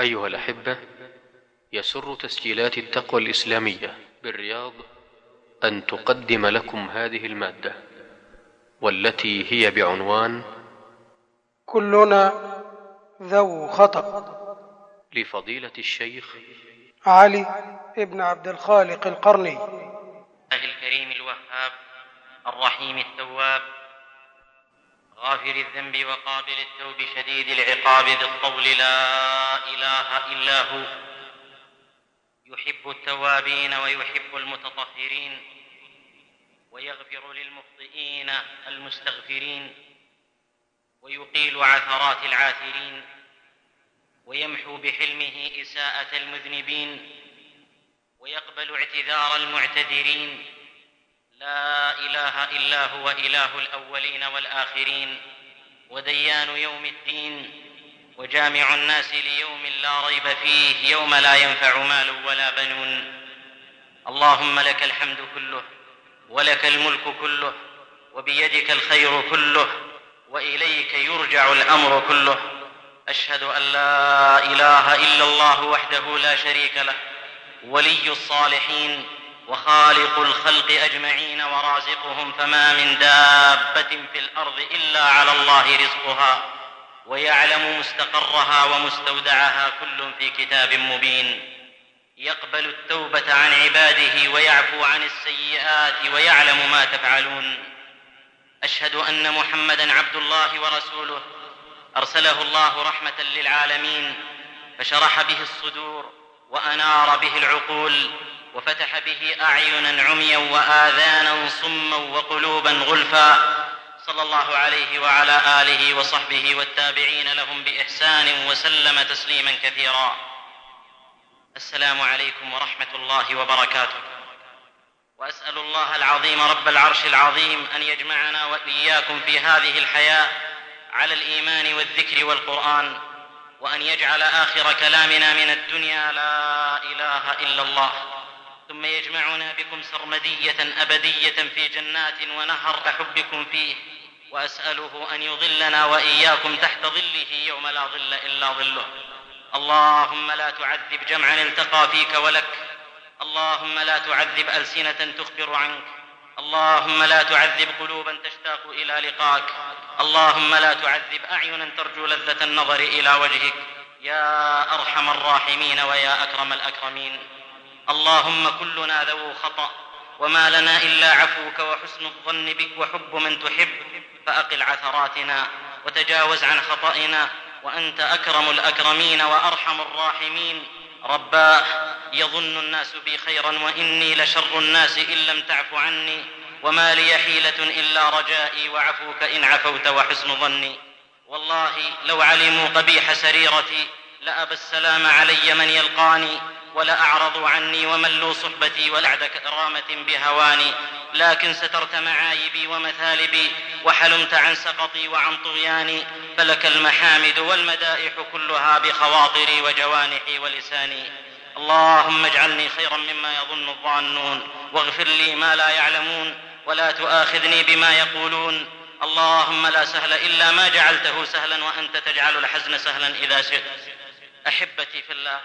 أيها الأحبة يسر تسجيلات التقوى الإسلامية بالرياض أن تقدم لكم هذه المادة والتي هي بعنوان كلنا ذو خطأ. لفضيلة الشيخ علي ابن عبد الخالق القرني. الكريم الوهاب الرحيم التواب. غافر الذنب وقابل التوب شديد العقاب ذي الطول لا إله إلا هو. يحب التوابين ويحب المتطهرين ويغفر للمخطئين المستغفرين ويقيل عثرات العاثرين ويمحو بحلمه إساءة المذنبين ويقبل اعتذار المعتذرين لا إله إلا هو إله الأولين والآخرين وديان يوم الدين وجامع الناس ليوم لا ريب فيه يوم لا ينفع مال ولا بنون. اللهم لك الحمد كله ولك الملك كله وبيدك الخير كله وإليك يرجع الأمر كله. أشهد أن لا إله إلا الله وحده لا شريك له ولي الصالحين وخالق الخلق أجمعين ورازقهم فما من دابة في الأرض إلا على الله رزقها ويعلم مستقرها ومستودعها كل في كتاب مبين. يقبل التوبة عن عباده ويعفو عن السيئات ويعلم ما تفعلون. أشهد أن محمدا عبد الله ورسوله. أرسله الله رحمة للعالمين. فشرح به الصدور وأنار به العقول. وفتح به أعينا عميا وآذانا صما وقلوبا غلفا. صلى الله عليه وعلى آله وصحبه والتابعين لهم بإحسان وسلم تسليما كثيرا. السلام عليكم ورحمة الله وبركاته. وأسأل الله العظيم رب العرش العظيم أن يجمعنا وإياكم في هذه الحياة على الإيمان والذكر والقرآن وأن يجعل آخر كلامنا من الدنيا لا إله إلا الله. ثم يجمعنا بكم سرمدية أبدية في جنات ونهر حبكم فيه وأسأله أن يظلنا وإياكم تحت ظله يوم لا ظل إلا ظله. اللهم لا تعذب جمعا التقى فيك ولك. اللهم لا تعذب ألسنة تخبر عنك. اللهم لا تعذب قلوبا تشتاق إلى لقاك. اللهم لا تعذب اعينا ترجو لذة النظر إلى وجهك. يا أرحم الراحمين ويا أكرم الأكرمين. اللهم كلنا ذو خطأ وما لنا إلا عفوك وحسن الظن بك وحب من تحب. فأقل عثراتنا وتجاوز عن خطئنا وأنت أكرم الأكرمين وأرحم الراحمين. رباه يظن الناس بي خيرا وإني لشر الناس إن لم تعف عني. وما لي حيلة إلا رجائي وعفوك إن عفوت وحسن ظني. والله لو علموا قبيح سريرتي لأبى السلام علي من يلقاني. ولأعرضوا عني وملوا صحبتي ولعد كرامة بهواني لكن سترت معايبي ومثالبي وحلمت عن سقطي وعن طغياني فلك المحامد والمدائح كلها بخواطري وجوانحي ولساني. اللهم اجعلني خيرا مما يظن الظانون واغفر لي ما لا يعلمون ولا تؤاخذني بما يقولون. اللهم لا سهل إلا ما جعلته سهلا وأنت تجعل الحزن سهلا إذا شئت. أحبتي في الله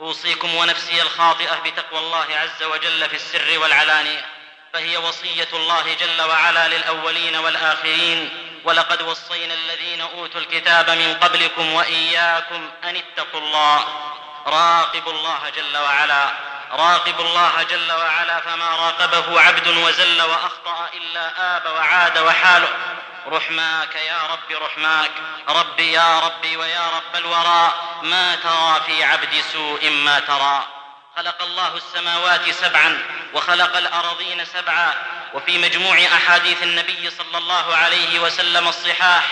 أوصيكم ونفسي الخاطئة بتقوى الله عز وجل في السر والعلانيه فهي وصية الله جل وعلا للأولين والآخرين. ولقد وصينا الذين أوتوا الكتاب من قبلكم وإياكم أن اتقوا الله. راقبوا الله جل وعلا. راقبوا الله جل وعلا فما راقبه عبد وزل وأخطأ إلا آب وعاد وحاله رحماك يا رب رحماك. ربي يا ربي ويا رب الورى. ما ترى في عبد سوء ما ترى. خلق الله السماوات سبعا وخلق الارضين سبعا. وفي مجموع أحاديث النبي صلى الله عليه وسلم الصحاح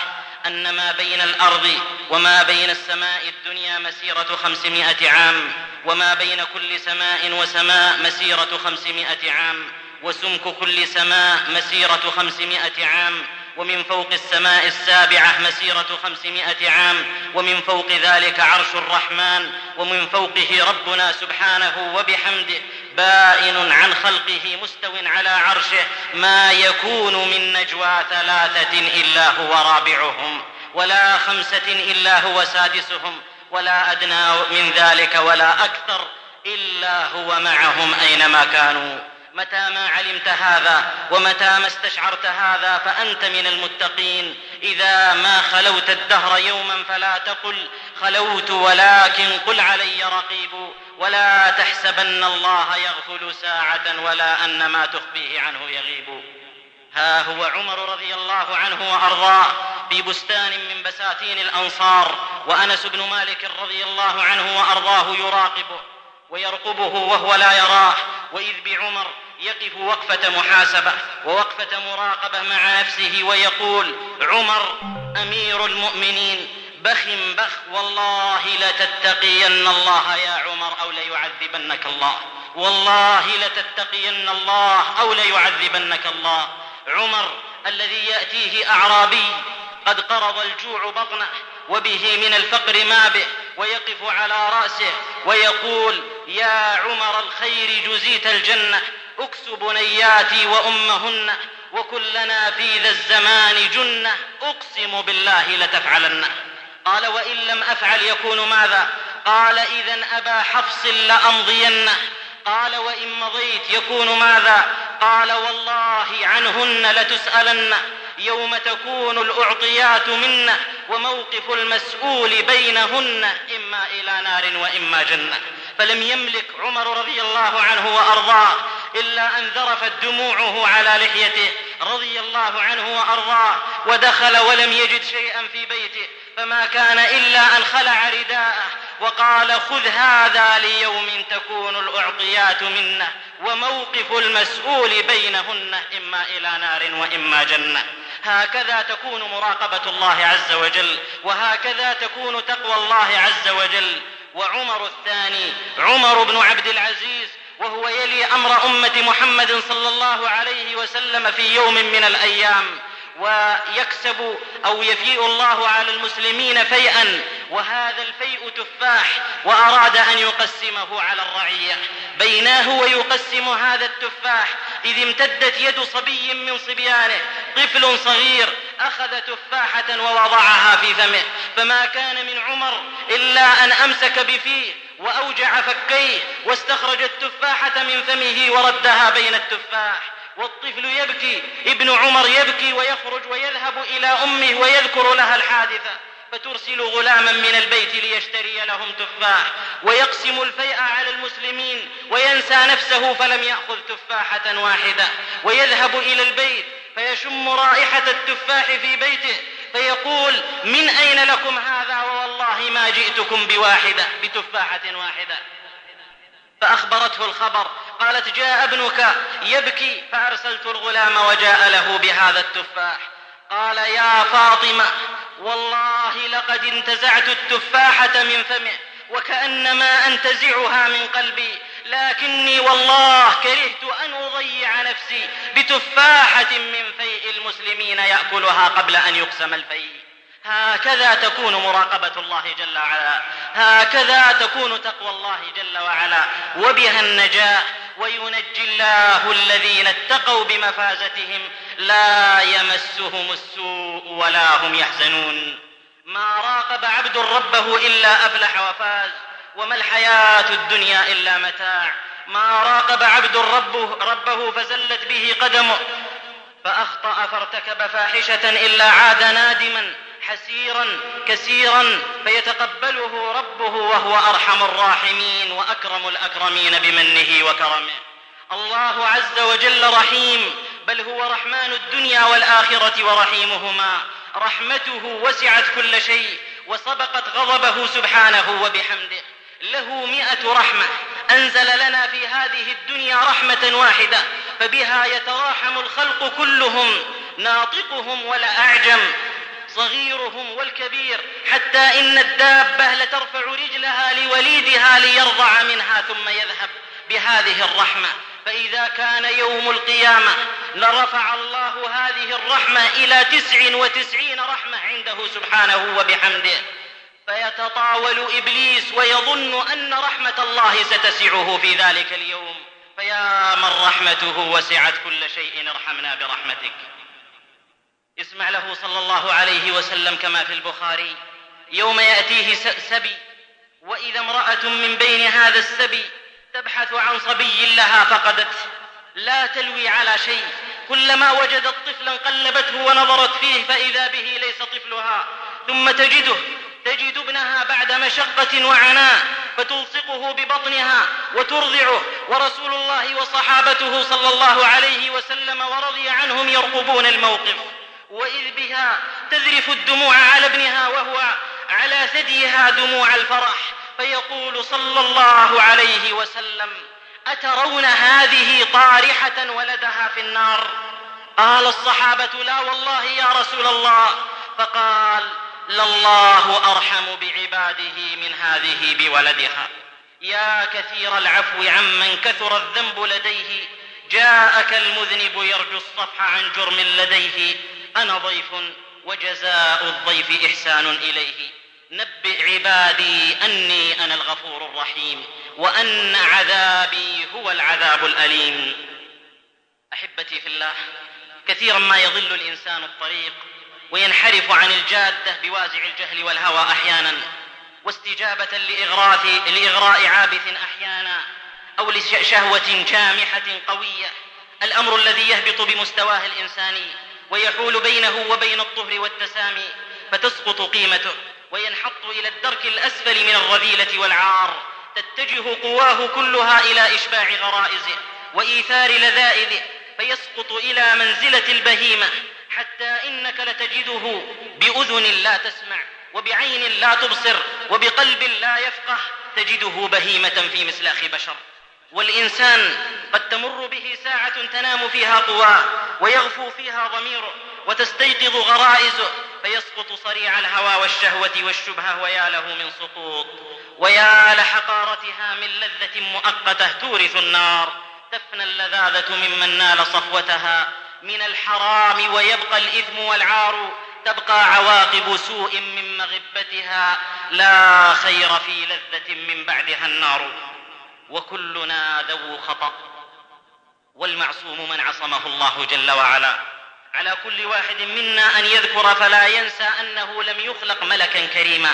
أن ما بين الأرض وما بين السماء الدنيا مسيرة خمسمائة عام. وما بين كل سماء وسماء مسيرة خمسمائة عام. وسمك كل سماء مسيرة خمسمائة عام. ومن فوق السماء السابعة مسيرة خمسمائة عام ومن فوق ذلك عرش الرحمن ومن فوقه ربنا سبحانه وبحمده بائن عن خلقه مستو على عرشه ما يكون من نجوى ثلاثة إلا هو رابعهم ولا خمسة إلا هو سادسهم ولا أدنى من ذلك ولا أكثر إلا هو معهم أينما كانوا. متى ما علمت هذا ومتى ما استشعرت هذا فأنت من المتقين. إذا ما خلوت الدهر يوما فلا تقل خلوت ولكن قل علي رقيب. ولا تحسبن الله يغفل ساعة ولا أن ما تخفيه عنه يغيب. ها هو عمر رضي الله عنه وأرضاه في بستان من بساتين الأنصار وأنس بن مالك رضي الله عنه وأرضاه يراقبه ويرقبه وهو لا يراه. وإذ بعمر يقف وقفة محاسبة ووقفة مراقبة مع نفسه ويقول عمر أمير المؤمنين بخ بخ والله لتتقين الله. يا عمر أو ليعذبنك الله. والله لتتقين الله أو ليعذبنك الله. عمر الذي يأتيه أعرابي قد قرض الجوع بطنه. وبه من الفقر ما به ويقف على رأسه ويقول يا عمر الخير جزيت الجنة إكس بنياتي وأمهن وكلنا في ذا الزمان جنة أقسم بالله لتفعلن. قال وإن لم أفعل يكون ماذا؟ قال إذا أبا حفص لأمضينه قال وإن مضيت يكون ماذا؟ قال والله عنهن لتسألن. يوم تكون الأعطيات منا وموقف المسؤول بينهن إما إلى نار وإما جنة. فلم يملك عمر رضي الله عنه وأرضاه إلا أن ذرفت دموعه على لحيته رضي الله عنه وأرضاه ودخل ولم يجد شيئا في بيته. فما كان إلا أن خلع رداءه وقال خذ هذا ليوم تكون الأعطيات منه وموقف المسؤول بينهن إما إلى نار وإما جنة. هكذا تكون مراقبة الله عز وجل وهكذا تكون تقوى الله عز وجل. وعمر الثاني عمر بن عبد العزيز وهو يلي أمر أمة محمد صلى الله عليه وسلم في يوم من الأيام. ويكسب أو يفيء الله على المسلمين فيئا. وهذا الفيء تفاح وأراد أن يقسمه على الرعية. بيناه ويقسم هذا التفاح. إذ امتدت يد صبي من صبيانه. طفل صغير أخذ تفاحة ووضعها في فمه. فما كان من عمر إلا أن أمسك بفيه وأوجع فكيه واستخرج التفاحة من فمه وردها بين التفاح. والطفل يبكي ابن عمر يبكي ويخرج ويذهب إلى أمه ويذكر لها الحادثة. فترسل غلاما من البيت ليشتري لهم تفاح ويقسم الفيء على المسلمين وينسى نفسه فلم يأخذ تفاحة واحدة. ويذهب إلى البيت فيشم رائحة التفاح في بيته فيقول من أين لكم هذا؟ ووالله ما جئتكم بواحدة بتفاحة واحدة. فأخبرته الخبر. قالت جاء ابنك يبكي. فأرسلت الغلام وجاء له بهذا التفاح. قال يا فاطمة والله لقد انتزعت التفاحة من فمه وكأنما أنتزعها من قلبي. لكني والله كرهت أن أضيع نفسي بتفاحة من فيء المسلمين يأكلها قبل أن يقسم الفيء. هكذا تكون مراقبة الله جل وعلا. هكذا تكون تقوى الله جل وعلا. وبها النجاة وينجي الله الذين اتقوا بمفازتهم. لا يمسهم السوء ولا هم يحزنون. ما راقب عبد ربه إلا أفلح وفاز. وما الحياة الدنيا إلا متاع. ما راقب عبد ربه, ربه فزلت به قدمه. فأخطأ فارتكب فاحشة إلا عاد نادما. حسيرا كثيرا فيتقبله ربه وهو أرحم الراحمين وأكرم الأكرمين بمنه وكرمه. الله عز وجل رحيم بل هو رحمن الدنيا والآخرة ورحيمهما. رحمته وسعت كل شيء وسبقت غضبه سبحانه وبحمده. له مئة رحمة. أنزل لنا في هذه الدنيا رحمة واحدة فبها يتراحم الخلق كلهم ناطقهم ولا أعجم. صغيرهم والكبير حتى إن الدابة لترفع رجلها لوليدها ليرضع منها ثم يذهب بهذه الرحمة. فإذا كان يوم القيامة لرفع الله هذه الرحمة إلى تسع وتسعين رحمة عنده سبحانه وبحمده. فيتطاول إبليس ويظن أن رحمة الله ستسعه في ذلك اليوم. فيا من رحمته وسعت كل شيء ارحمنا برحمتك. اسمع له صلى الله عليه وسلم كما في البخاري. يوم يأتيه سبي وإذا امرأة من بين هذا السبي تبحث عن صبي لها فقدته لا تلوي على شيء. كلما وجدت طفلا قلبته ونظرت فيه فإذا به ليس طفلها. ثم تجده تجد ابنها بعد مشقة وعناء فتلصقه ببطنها وترضعه. ورسول الله وصحابته صلى الله عليه وسلم ورضي عنهم يرقبون الموقف. وإذ بها تذرف الدموع على ابنها وهو على ثديها دموع الفرح فيقول صلى الله عليه وسلم أترون هذه طارحة ولدها في النار؟ قال الصحابة لا والله يا رسول الله. فقال لله أرحم بعباده من هذه بولدها. يا كثير العفو عمن كثر الذنب لديه جاءك المذنب يرجو الصفح عن جرم لديه. أنا ضيف وجزاء الضيف إحسان إليه. نبئ عبادي أني أنا الغفور الرحيم وأن عذابي هو العذاب الأليم. أحبتي في الله كثيرا ما يضل الإنسان الطريق وينحرف عن الجادة بوازع الجهل والهوى أحيانا. واستجابة لإغراث لإغراء عابث أحيانا أو لشهوة جامحة قوية. الأمر الذي يهبط بمستواه الإنساني ويحول بينه وبين الطهر والتسامي فتسقط قيمته وينحط إلى الدرك الأسفل من الرذيلة والعار. تتجه قواه كلها إلى إشباع غرائزه وإيثار لذائذه فيسقط إلى منزلة البهيمة. حتى إنك لتجده بأذن لا تسمع وبعين لا تبصر وبقلب لا يفقه تجده بهيمة في مسلاخ بشر. والإنسان قد تمر به ساعة تنام فيها قواه ويغفو فيها ضميره وتستيقظ غرائزه فيسقط صريع الهوى والشهوة والشبهة ويا له من سقوط. ويا لحقارتها من لذة مؤقتة تورث النار. تفنى اللذاذة ممن نال صفوتها. من الحرام ويبقى الإثم والعار. تبقى عواقب سوء من مغبتها. لا خير في لذة من بعدها النار. وكلنا ذو خطأ. والمعصوم من عصمه الله جل وعلا. على كل واحد منا أن يذكر فلا ينسى أنه لم يخلق ملكا كريما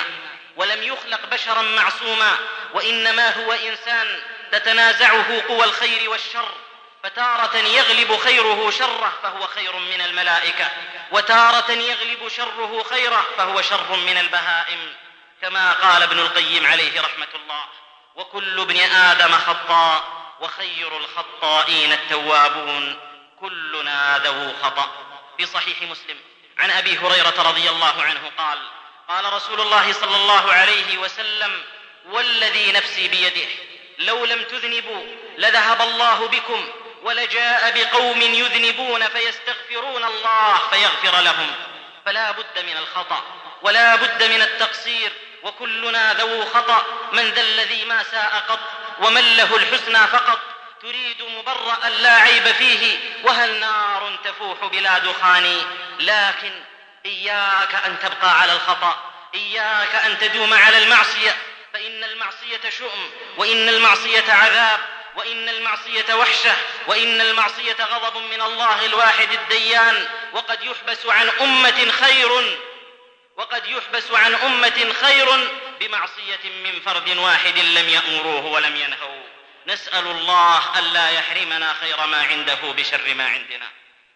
ولم يخلق بشرا معصوما وإنما هو إنسان تتنازعه قوى الخير والشر. فتارة يغلب خيره شره فهو خير من الملائكة. وتارة يغلب شره خيره فهو شر من البهائم. كما قال ابن القيم عليه رحمة الله وكل ابن آدم خطاء وخير الخطائين التوابون كلنا ذو خطأ. في صحيح مسلم عن أبي هريرة رضي الله عنه قال قال رسول الله صلى الله عليه وسلم والذي نفسي بيده لو لم تذنبوا لذهب الله بكم ولجاء بقوم يذنبون فيستغفرون الله فيغفر لهم. فلا بد من الخطأ ولا بد من التقصير وكلنا ذو خطأ. من ذا الذي ما ساء قط ومن له الحسنى فقط. تريد مبرأ لا عيب فيه وهل نار تفوح بلا دخان؟ لكن إياك أن تبقى على الخطأ. إياك أن تدوم على المعصية. فإن المعصية شؤم وإن المعصية عذاب وإن المعصية وحشة وإن المعصية غضب من الله الواحد الديان. وقد يحبس عن أمة خير وقد يحبس عن أمة خير بمعصية من فرد واحد لم يأمروه ولم ينهوا نسأل الله ألا يحرمنا خير ما عنده بشر ما عندنا.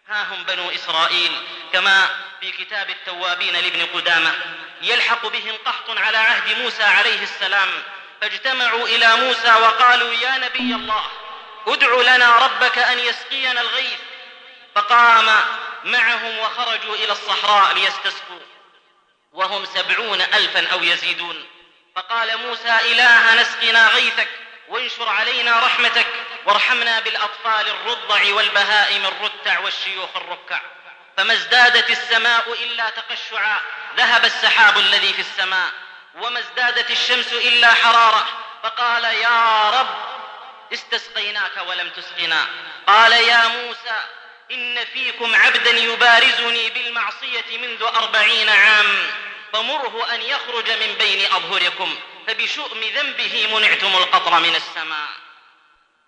ها هم بنو إسرائيل كما في كتاب التوابين لابن قدامة يلحق بهم قحط على عهد موسى عليه السلام فاجتمعوا إلى موسى وقالوا يا نبي الله ادع لنا ربك أن يسقينا الغيث. فقام معهم وخرجوا إلى الصحراء ليستسقوا. وهم سبعون ألفا أو يزيدون. فقال موسى إله نسقنا غيثك وانشر علينا رحمتك وارحمنا بالأطفال الرضع والبهائم الرتع والشيوخ الركع. فما ازدادت السماء إلا تقشعا ذهب السحاب الذي في السماء. وما ازدادت الشمس إلا حرارة فقال يا رب استسقيناك ولم تسقنا. قال يا موسى إن فيكم عبدا يبارزني بالمعصية منذ أربعين عام. فمره أن يخرج من بين أظهركم فبشؤم ذنبه منعتم القطر من السماء.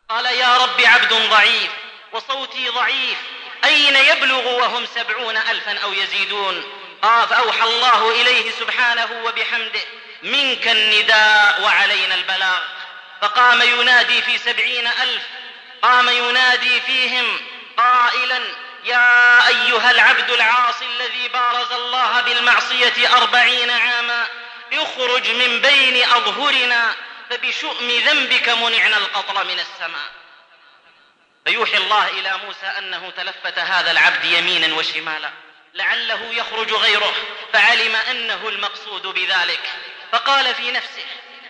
قال يا رب عبد ضعيف وصوتي ضعيف أين يبلغ وهم سبعون ألفا أو يزيدون؟ آه فأوحى الله إليه سبحانه وبحمده منك النداء وعلينا البلاغ. فقام ينادي في سبعين ألف قام ينادي فيهم قائلا يا أيها العبد العاصي الذي بارز الله بالمعصية أربعين عاما اخرج من بين أظهرنا فبشؤم ذنبك منعنا القطر من السماء. فيوحي الله إلى موسى أنه تلفت هذا العبد يمينا وشمالا لعله يخرج غيره فعلم أنه المقصود بذلك. فقال في نفسه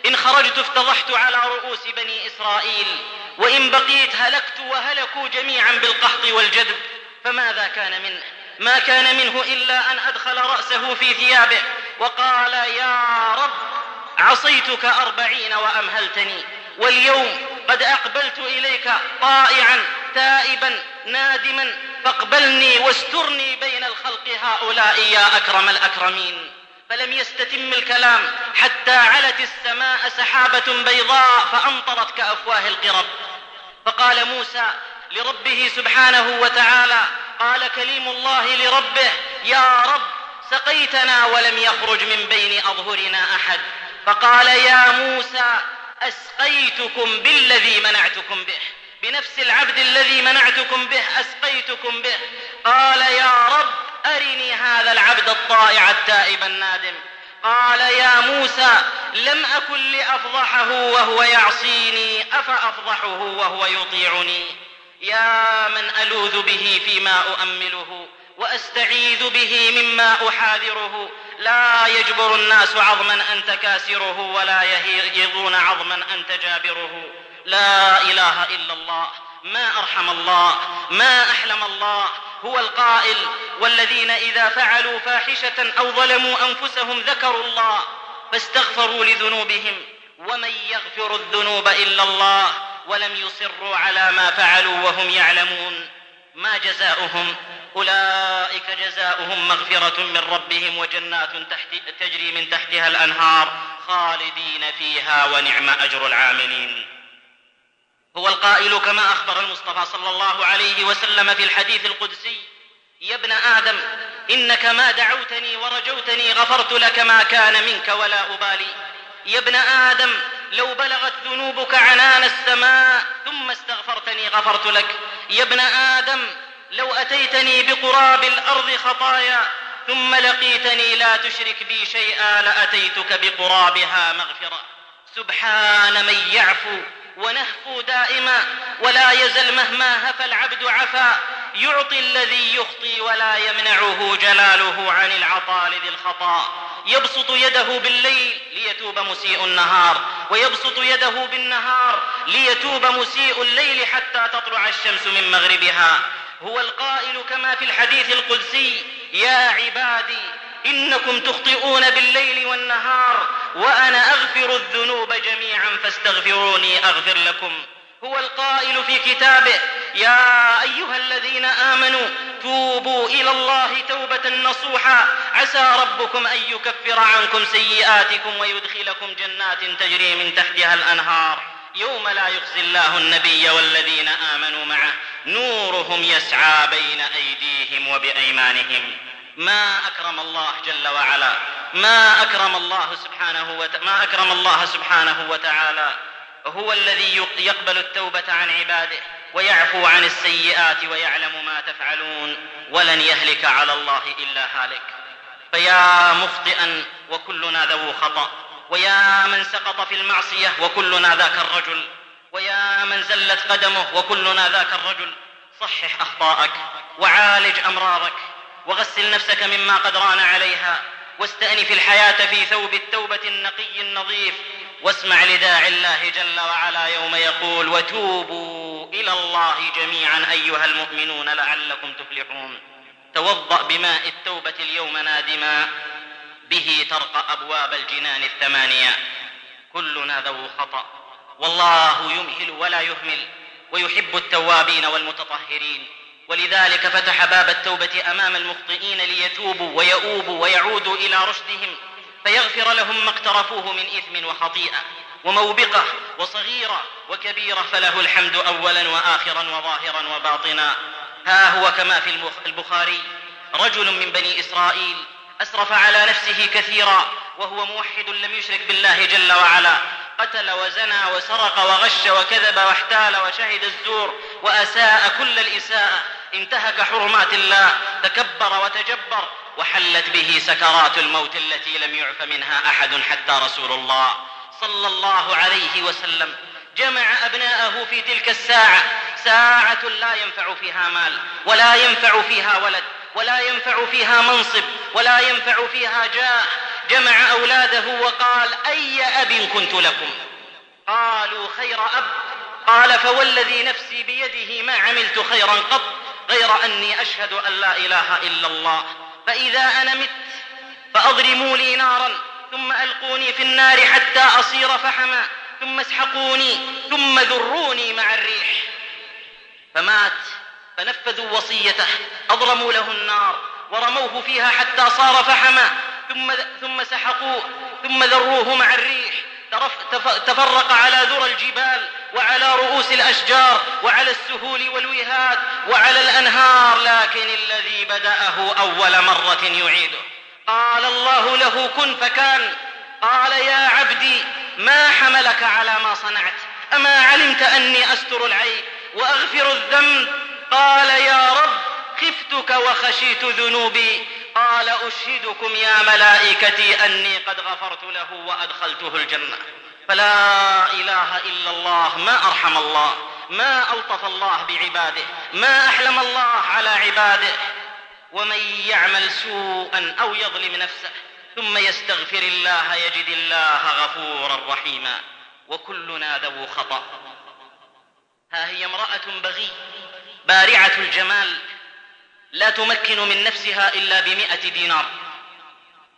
إن خرجت افتضحت على رؤوس بني إسرائيل وإن بقيت هلكت وهلكوا جميعا بالقحط والجدب. فماذا كان منه؟ ما كان منه إلا أن أدخل رأسه في ثيابه وقال يا رب عصيتك أربعين وأمهلتني واليوم قد أقبلت إليك طائعا تائبا نادما فاقبلني واسترني بين الخلق هؤلاء يا أكرم الأكرمين. فلم يستتم الكلام حتى علت السماء سحابة بيضاء فأمطرت كأفواه القرب. فقال موسى لربه سبحانه وتعالى. قال كليم الله لربه يا رب سقيتنا ولم يخرج من بين أظهرنا أحد. فقال يا موسى أسقيتكم بالذي منعتكم به. بنفس العبد الذي منعتكم به أسقيتكم به. قال يا رب أرني هذا العبد الطائع التائب النادم. قال يا موسى لم أكن لأفضحه وهو يعصيني أفأفضحه وهو يطيعني. يا من ألوذ به فيما أؤمله وأستعيذ به مما أحاذره. لا يجبر الناس عظما أنت كاسره ولا يهيضون عظما أنت جابره لا إله إلا الله. ما أرحم الله. ما أحلم الله. هو القائل. والذين إذا فعلوا فاحشة أو ظلموا أنفسهم ذكروا الله. فاستغفروا لذنوبهم. ومن يغفر الذنوب إلا الله. ولم يصروا على ما فعلوا وهم يعلمون. ما جزاؤهم؟ أولئك جزاؤهم مغفرة من ربهم وجنات تحت تجري من تحتها الأنهار خالدين فيها ونعم أجر العاملين. هو القائل كما أخبر المصطفى صلى الله عليه وسلم في الحديث القدسي يا ابن آدم إنك ما دعوتني ورجوتني غفرت لك ما كان منك ولا أبالي. يا ابن آدم لو بلغت ذنوبك عنان السماء ثم استغفرتني غفرت لك. يا ابن آدم لو أتيتني بقراب الأرض خطايا ثم لقيتني لا تشرك بي شيئا لأتيتك بقرابها مغفرة. سبحان من يعفو ونهفو دائما ولا يزل مهما هفى العبد عفا. يعطي الذي يخطي ولا يمنعه جلاله عن العطاء لذي الخطا. يبسط يده بالليل ليتوب مسيء النهار. ويبسط يده بالنهار ليتوب مسيء الليل حتى تطلع الشمس من مغربها. هو القائل كما في الحديث القدسي يا عبادي إنكم تخطئون بالليل والنهار وأنا أغفر الذنوب جميعا فاستغفروني أغفر لكم. هو القائل في كتابه يا أيها الذين آمنوا توبوا إلى الله توبة نصوحا. عسى ربكم أن يكفر عنكم سيئاتكم ويدخلكم جنات تجري من تحتها الأنهار. يوم لا يخزي الله النبي والذين آمنوا معه نورهم يسعى بين أيديهم وبأيمانهم. ما أكرم الله جل وعلا. ما أكرم الله سبحانه وت... ما أكرم الله سبحانه وتعالى. هو الذي يقبل التوبة عن عباده ويعفو عن السيئات ويعلم ما تفعلون. ولن يهلك على الله إلا هالك. فيا مخطئا وكلنا ذو خطأ. ويا من سقط في المعصية وكلنا ذاك الرجل. ويا من زلت قدمه وكلنا ذاك الرجل. صحح أخطاءك وعالج أمراضك وغسل نفسك مما قد ران عليها واستأنف الحياة في ثوب التوبة النقي النظيف واسمع لداعي الله جل وعلا يوم يقول وتوبوا إلى الله جميعا أيها المؤمنون لعلكم تفلحون. توضأ بماء التوبة اليوم نادما به ترقى أبواب الجنان الثمانية. كلنا ذو خطأ والله يمهل ولا يهمل ويحب التوابين والمتطهرين. ولذلك فتح باب التوبة أمام المخطئين ليتوبوا ويؤوبوا ويعودوا إلى رشدهم فيغفر لهم ما اقترفوه من إثم وخطيئة وموبقة وصغيرة وكبيرة فله الحمد أولا وآخرا وظاهرا وباطنا. ها هو كما في البخاري. رجل من بني إسرائيل أسرف على نفسه كثيرا وهو موحد لم يشرك بالله جل وعلا. قتل وزنى وسرق وغش وكذب واحتال وشهد الزور وأساء كل الإساءة انتهك حرمات الله. تكبر وتجبر. وحلت به سكرات الموت التي لم يعف منها أحد حتى رسول الله صلى الله عليه وسلم. جمع أبناءه في تلك الساعة. ساعة لا ينفع فيها مال ولا ينفع فيها ولد ولا ينفع فيها منصب ولا ينفع فيها جاه. جمع أولاده وقال أي أب كنت لكم؟ قالوا خير أب. قال فوالذي نفسي بيده ما عملت خيرا قط غير أني أشهد أن لا إله إلا الله. فإذا أنا مت فأضرموا لي نارا ثم ألقوني في النار حتى أصير فحما ثم اسحقوني ثم ذروني مع الريح. فمات فنفذوا وصيته أضرموا له النار ورموه فيها حتى صار فحما. ثم ثم سحقوه ثم ذروه مع الريح. تفرق على ذرى الجبال وعلى رؤوس الأشجار وعلى السهول والوهاد وعلى الأنهار لكن الذي بدأه أول مرة يعيده. قال الله له كن فكان. قال يا عبدي ما حملك على ما صنعت؟ أما علمت أني أستر العيب وأغفر الذنب؟ قال يا رب خفتك وخشيت ذنوبي قال أشهدكم يا ملائكتي أني قد غفرت له وأدخلته الجنة. فلا إله إلا الله ما أرحم الله ما ألطف الله بعباده ما أحلم الله على عباده. ومن يعمل سوءا أو يظلم نفسه ثم يستغفر الله يجد الله غفورا رحيما. وكلنا ذو خطأ. ها هي امرأة بغي بارعة الجمال لا تمكن من نفسها إلا بمئة دينار.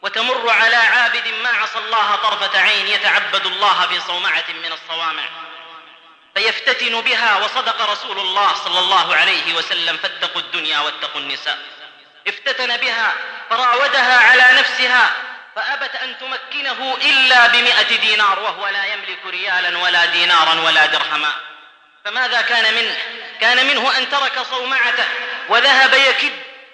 وتمر على عابد ما عصى الله طرفة عين يتعبد الله في صومعة من الصوامع. فيفتتن بها وصدق رسول الله صلى الله عليه وسلم فاتقوا الدنيا واتقوا النساء. افتتن بها فراودها على نفسها فأبت أن تمكنه إلا بمئة دينار وهو لا يملك ريالا ولا دينارا ولا درهما. فماذا كان منه؟ كان منه أن ترك صومعته وذهب يكد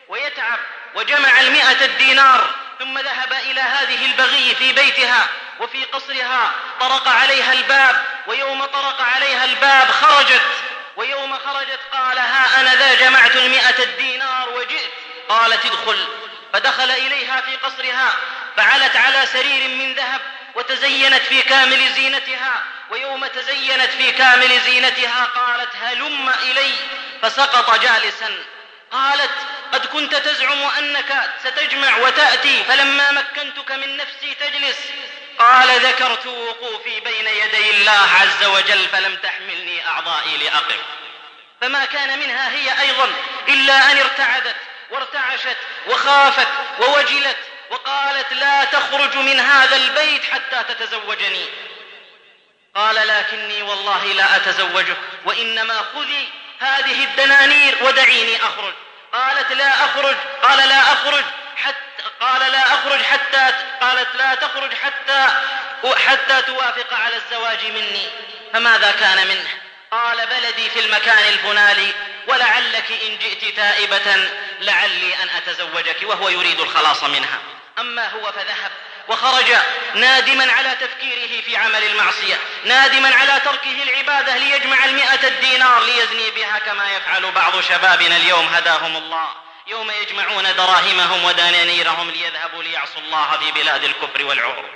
ويتعب وجمع المئة الدينار ثم ذهب إلى هذه البغي في بيتها وفي قصرها طرق عليها الباب ويوم طرق عليها الباب خرجت ويوم خرجت قال ها أنا ذا جمعت المئة الدينار وجئت. قالت ادخل. فدخل إليها في قصرها فعلت على سرير من ذهب وتزينت في كامل زينتها ويوم تزينت في كامل زينتها قالت هلم إلي. فسقط جالسا. قالت قد كنت تزعم أنك ستجمع وتأتي فلما مكنتك من نفسي تجلس. قال ذكرت وقوفي بين يدي الله عز وجل فلم تحملني أعضائي لأقف فما كان منها هي أيضا إلا أن ارتعدت وارتعشت وخافت ووجلت وقالت لا تخرج من هذا البيت حتى تتزوجني. قال لكني والله لا أتزوجك وإنما خذي هذه الدنانير ودعيني أخرج. قالت لا أخرج. قال لا أخرج حتى قال لا أخرج حتى قالت لا تخرج حتى حتى توافق على الزواج مني. فماذا كان منه؟ قال بلدي في المكان الفلاني ولعلك إن جئت تائبة لعلي أن أتزوجك وهو يريد الخلاص منها. أما هو فذهب وخرج نادما على تفكيره في عمل المعصية نادما على تركه العبادة ليجمع المئة الدينار ليزني بها كما يفعل بعض شبابنا اليوم هداهم الله. يوم يجمعون دراهمهم ودنانيرهم ليذهبوا ليعصوا الله في بلاد الكفر والعور.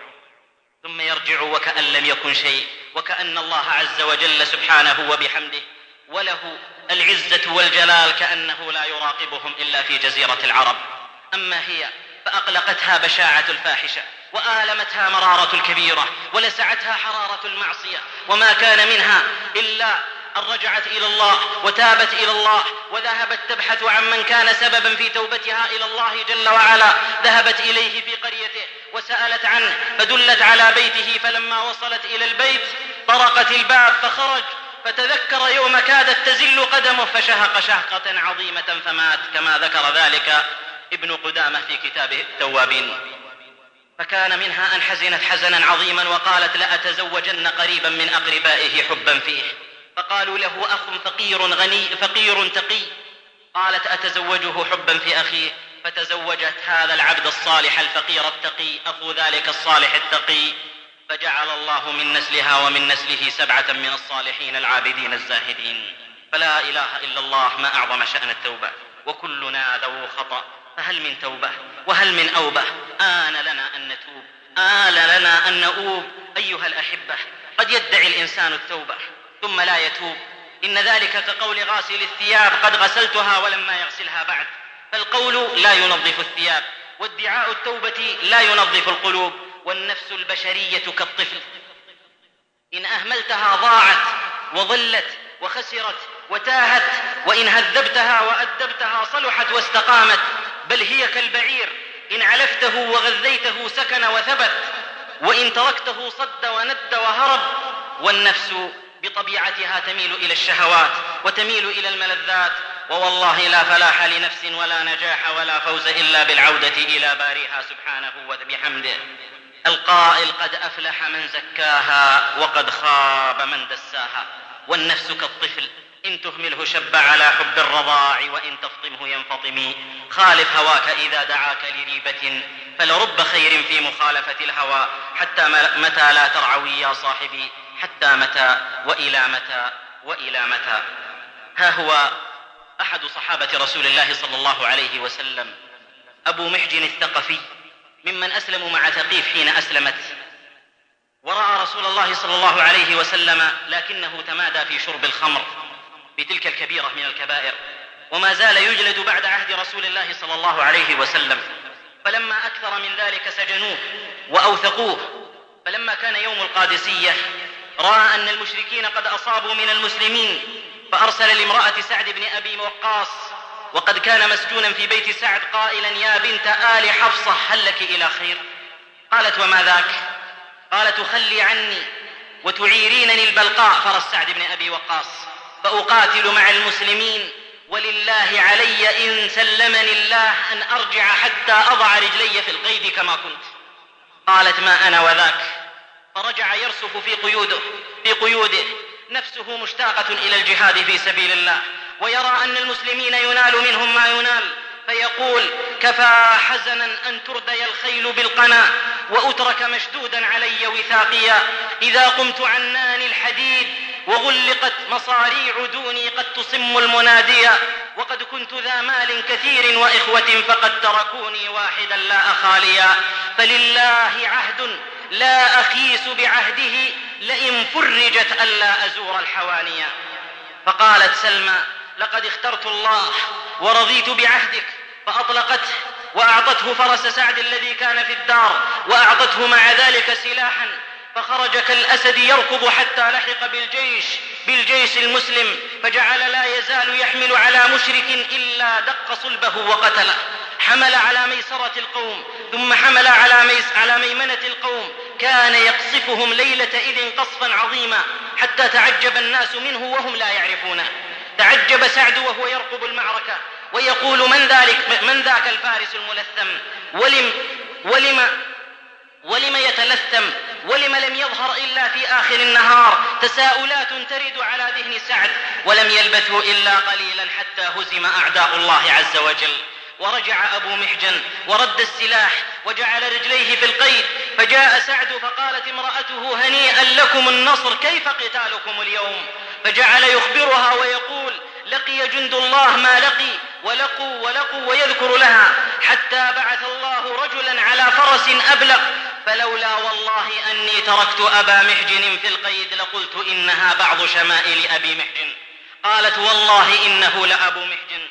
ثم يرجعوا وكأن لم يكن شيء وكأن الله عز وجل سبحانه وبحمده وله العزة والجلال كأنه لا يراقبهم إلا في جزيرة العرب. أما هي فأقلقتها بشاعة الفاحشة. وآلمتها مرارة الكبيرة ولسعتها حرارة المعصية وما كان منها إلا أن رجعت إلى الله وتابت إلى الله وذهبت تبحث عن من كان سببا في توبتها إلى الله جل وعلا. ذهبت إليه في قريته وسألت عنه فدلت على بيته فلما وصلت إلى البيت طرقت الباب فخرج فتذكر يوم كادت تزل قدمه فشهق شهقة عظيمة فمات. كما ذكر ذلك ابن قدامة في كتابه التوابين. فكان منها أن حزنت حزنا عظيما وقالت لأتزوجن قريبا من أقربائه حبا فيه. فقالوا له أخ فقير غني فقير تقي. قالت أتزوجه حبا في أخيه. فتزوجت هذا العبد الصالح الفقير التقي أخو ذلك الصالح التقي. فجعل الله من نسلها ومن نسله سبعة من الصالحين العابدين الزاهدين. فلا إله إلا الله ما أعظم شأن التوبة. وكلنا ذو خطأ. فهل من توبة؟ وهل من أوبة؟ آن لنا أن نتوب. آن لنا أن نؤوب. أيها الأحبة قد يدعي الإنسان التوبة ثم لا يتوب. إن ذلك كقول غاسل الثياب قد غسلتها ولما يغسلها بعد. فالقول لا ينظف الثياب وادعاء التوبة لا ينظف القلوب والنفس البشرية كالطفل. إن أهملتها ضاعت وضلت وخسرت وتاهت وإن هذبتها وأدبتها صلحت واستقامت بل هي كالبعير إن علفته وغذيته سكن وثبت وإن تركته صد وند وهرب والنفس بطبيعتها تميل إلى الشهوات وتميل إلى الملذات ووالله لا فلاح لنفس ولا نجاح ولا فوز إلا بالعودة إلى باريها سبحانه وبحمده. القائل قد أفلح من زكاها وقد خاب من دساها والنفس كالطفل إن تهمله شب على حب الرضاع وإن تفطمه ينفطم. خالف هواك إذا دعاك لريبة فلرب خير في مخالفة الهوى. حتى متى لا ترعوي يا صاحبي؟ حتى متى وإلى متى وإلى متى. ها هو أحد صحابة رسول الله صلى الله عليه وسلم. أبو محجن الثقفي ممن أسلموا مع ثقيف حين أسلمت. ورأى رسول الله صلى الله عليه وسلم لكنه تمادى في شرب الخمر. بتلك الكبيرة من الكبائر وما زال يجلد بعد عهد رسول الله صلى الله عليه وسلم. فلما أكثر من ذلك سجنوه وأوثقوه. فلما كان يوم القادسية رأى أن المشركين قد أصابوا من المسلمين فأرسل لامرأة سعد بن أبي وقاص وقد كان مسجونا في بيت سعد قائلا يا بنت آل حفصة هل لك إلى خير؟ قالت وما ذاك؟ قال تخلي عني وتعيرينني البلقاء. فرس سعد بن أبي وقاص فأقاتل مع المسلمين. ولله علي إن سلمني الله أن أرجع حتى أضع رجلي في القيد كما كنت. قالت ما أنا وذاك. فرجع يرسف في قيوده في قيوده. نفسه مشتاقة إلى الجهاد في سبيل الله. ويرى أن المسلمين ينال منهم ما ينال. فيقول كفى حزنا أن تردي الخيل بالقنا وأترك مشدودا علي وثاقيا. إذا قمت عنان الحديد وغلقت مصاريع دوني قد تصم المناديا وقد كنت ذا مال كثير وإخوة فقد تركوني واحدا لا أخاليا فلله عهد لا أخيس بعهده لئن فرجت ألا أزور الحوانيا فقالت سلمى لقد اخترت الله ورضيت بعهدك فأطلقته وأعطته فرس سعد الذي كان في الدار وأعطته مع ذلك سلاحا. فخرج كالأسد يركض حتى لحق بالجيش بالجيش المسلم فجعل لا يزال يحمل على مشرك إلا دق صلبه وقتله. حمل على ميسرة القوم ثم حمل على, ميس على ميمنة القوم. كان يقصفهم ليلة إذ قصفا عظيما حتى تعجب الناس منه وهم لا يعرفونه. تعجب سعد وهو يرقب المعركة ويقول من ذلك؟ من ذاك الفارس الملثم؟ ولم ولم ولم يتلثم ولم لم يظهر إلا في آخر النهار تساؤلات ترد على ذهن سعد ولم يلبثوا إلا قليلا حتى هزم أعداء الله عز وجل. ورجع أبو محجن ورد السلاح وجعل رجليه في القيد فجاء سعد فقالت امرأته هنيئا لكم النصر كيف قتالكم اليوم؟ فجعل يخبرها ويقول لقي جند الله ما لقي ولقوا ولقوا ويذكر لها حتى بعث الله رجلا على فرس أبلغ فلولا والله أني تركت أبا محجن في القيد لقلت إنها بعض شمائل أبي محجن. قالت والله إنه لأبو محجن.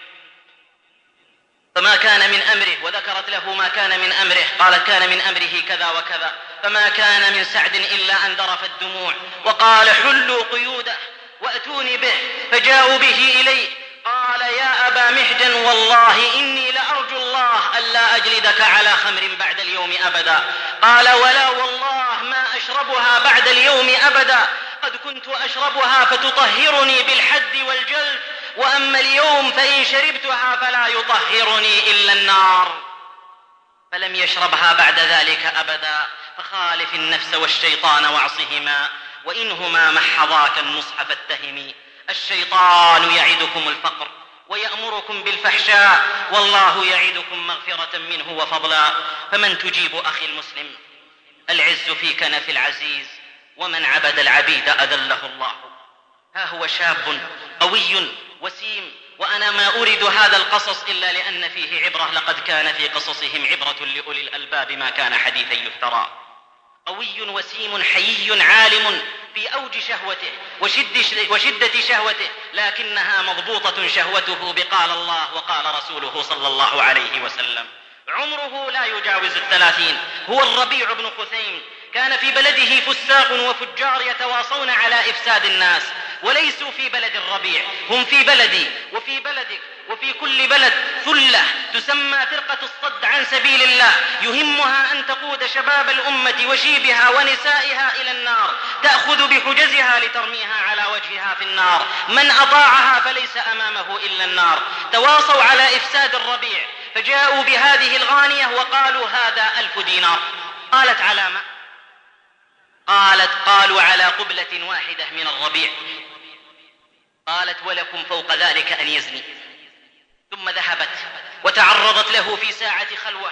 فما كان من أمره وذكرت له ما كان من أمره. قالت كان من أمره كذا وكذا. فما كان من سعد إلا أن ذرفت الدموع. وقال حلوا قيوده وأتوني به فجاءوا به إليه. قال يا أبا محجن والله إني لأرجو الله ألا أجلدك على خمر بعد اليوم أبدا. قال ولا والله ما أشربها بعد اليوم أبدا. قد كنت أشربها فتطهرني بالحد والجلد وأما اليوم فإن شربتها فلا يطهرني إلا النار. فلم يشربها بعد ذلك أبدا. فخالف النفس والشيطان واعصهما وإنهما محضاك النصح فاتهمي الشيطان يعدكم الفقر ويأمركم بالفحشاء والله يعدكم مغفرة منه وفضلا. فمن تجيب أخي المسلم العز في كنف العزيز ومن عبد العبيد أذله الله. ها هو شاب قوي وسيم وأنا ما أريد هذا القصص إلا لأن فيه عبرة لقد كان في قصصهم عبرة لأولي الألباب ما كان حديثا يفترى. قوي وسيم حيي عالم في أوج شهوته وشد وشدة شهوته لكنها مضبوطة شهوته بقال الله وقال رسوله صلى الله عليه وسلم. عمره لا يجاوز الثلاثين. هو الربيع بن خثيم كان في بلده فساق وفجار يتواصون على إفساد الناس وليسوا في بلد الربيع. هم في بلدي وفي بلدك. وفي كل بلد ثلة تسمى فرقة الصد عن سبيل الله يهمها أن تقود شباب الأمة وشيبها ونسائها إلى النار تأخذ بحجزها لترميها على وجهها في النار من أطاعها فليس أمامه إلا النار. تواصوا على إفساد الربيع فجاءوا بهذه الغانية وقالوا هذا ألف دينار. قالت علامة قالت قالوا على قبلة واحدة من الربيع. قالت ولكم فوق ذلك أن يزني. ثم ذهبت وتعرضت له في ساعة خلوة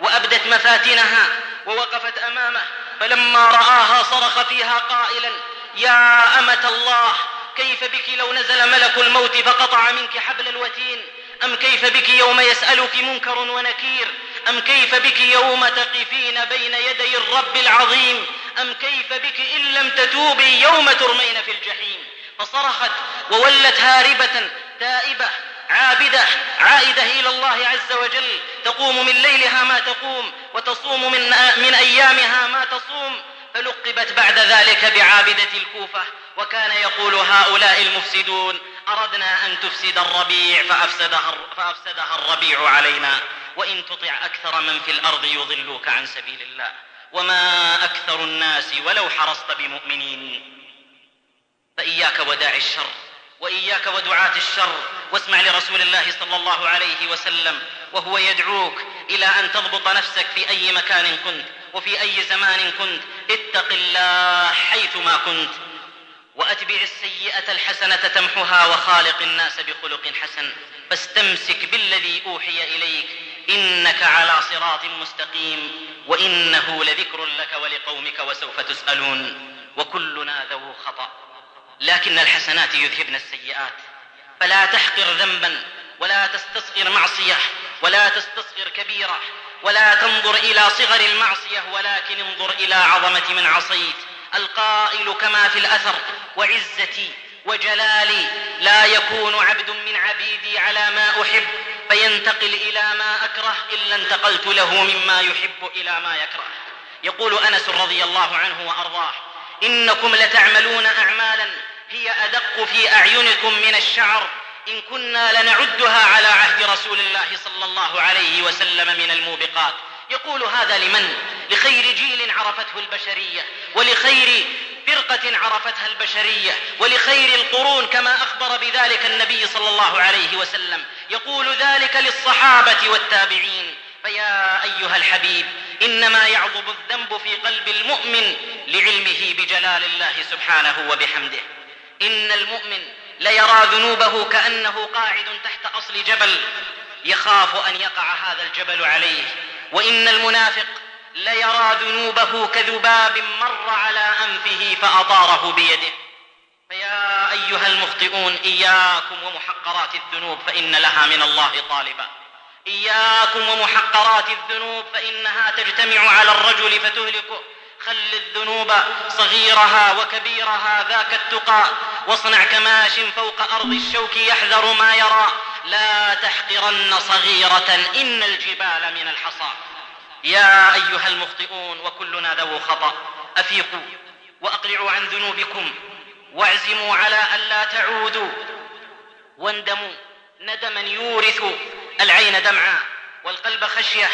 وأبدت مفاتنها ووقفت أمامه فلما رآها صرخ فيها قائلا يا أمة الله كيف بك لو نزل ملك الموت فقطع منك حبل الوتين؟ أم كيف بك يوم يسألك منكر ونكير؟ أم كيف بك يوم تقفين بين يدي الرب العظيم؟ أم كيف بك إن لم تتوبي يوم ترمين في الجحيم؟ فصرخت وولت هاربة تائبة عابدة عائدة إلى الله عز وجل. تقوم من ليلها ما تقوم وتصوم من, من أيامها ما تصوم. فلقبت بعد ذلك بعابدة الكوفة. وكان يقول هؤلاء المفسدون أردنا أن تفسد الربيع فأفسدها, فأفسدها الربيع علينا. وإن تطع أكثر من في الأرض يضلوك عن سبيل الله. وما أكثر الناس ولو حرصت بمؤمنين. فإياك وداعي الشر. وإياك ودعاة الشر واسمع لرسول الله صلى الله عليه وسلم وهو يدعوك إلى أن تضبط نفسك في أي مكان كنت وفي أي زمان كنت. اتق الله حيثما كنت وأتبع السيئة الحسنة تمحها وخالق الناس بخلق حسن. فاستمسك بالذي أوحي إليك إنك على صراط مستقيم وإنه لذكر لك ولقومك وسوف تسألون. وكلنا ذو خطأ. لكن الحسنات يذهبن السيئات. فلا تحقر ذنبا ولا تستصغر معصية ولا تستصغر كبيرة ولا تنظر إلى صغر المعصية ولكن انظر إلى عظمة من عصيت. القائل كما في الأثر وعزتي وجلالي لا يكون عبد من عبيدي على ما أحب فينتقل إلى ما أكره إلا انتقلت له مما يحب إلى ما يكره. يقول أنس رضي الله عنه وأرضاه إنكم لتعملون أعمالا هي أدق في أعينكم من الشعر. إن كنا لنعدها على عهد رسول الله صلى الله عليه وسلم من الموبقات. يقول هذا لمن؟ لخير جيل عرفته البشرية ولخير فرقة عرفتها البشرية ولخير القرون كما أخبر بذلك النبي صلى الله عليه وسلم. يقول ذلك للصحابة والتابعين. فيا أيها الحبيب إنما يعظم الذنب في قلب المؤمن لعلمه بجلال الله سبحانه وبحمده. إن المؤمن ليرى ذنوبه كأنه قاعد تحت أصل جبل يخاف أن يقع هذا الجبل عليه. وإن المنافق ليرى ذنوبه كذباب مر على أنفه فأطاره بيده. فيا أيها المخطئون إياكم ومحقرات الذنوب فإن لها من الله طالبا. إياكم ومحقرات الذنوب فإنها تجتمع على الرجل فتهلكه. خل الذنوب صغيرها وكبيرها ذاك التقى واصنع كماش فوق أرض الشوك يحذر ما يرى. لا تحقرن صغيرة إن الجبال من الحصى. يا أيها المخطئون وكلنا ذو خطأ. أفيقوا وأقلعوا عن ذنوبكم. واعزموا على ألا تعودوا. واندموا. ندما يورث. العين دمعا والقلب خشية.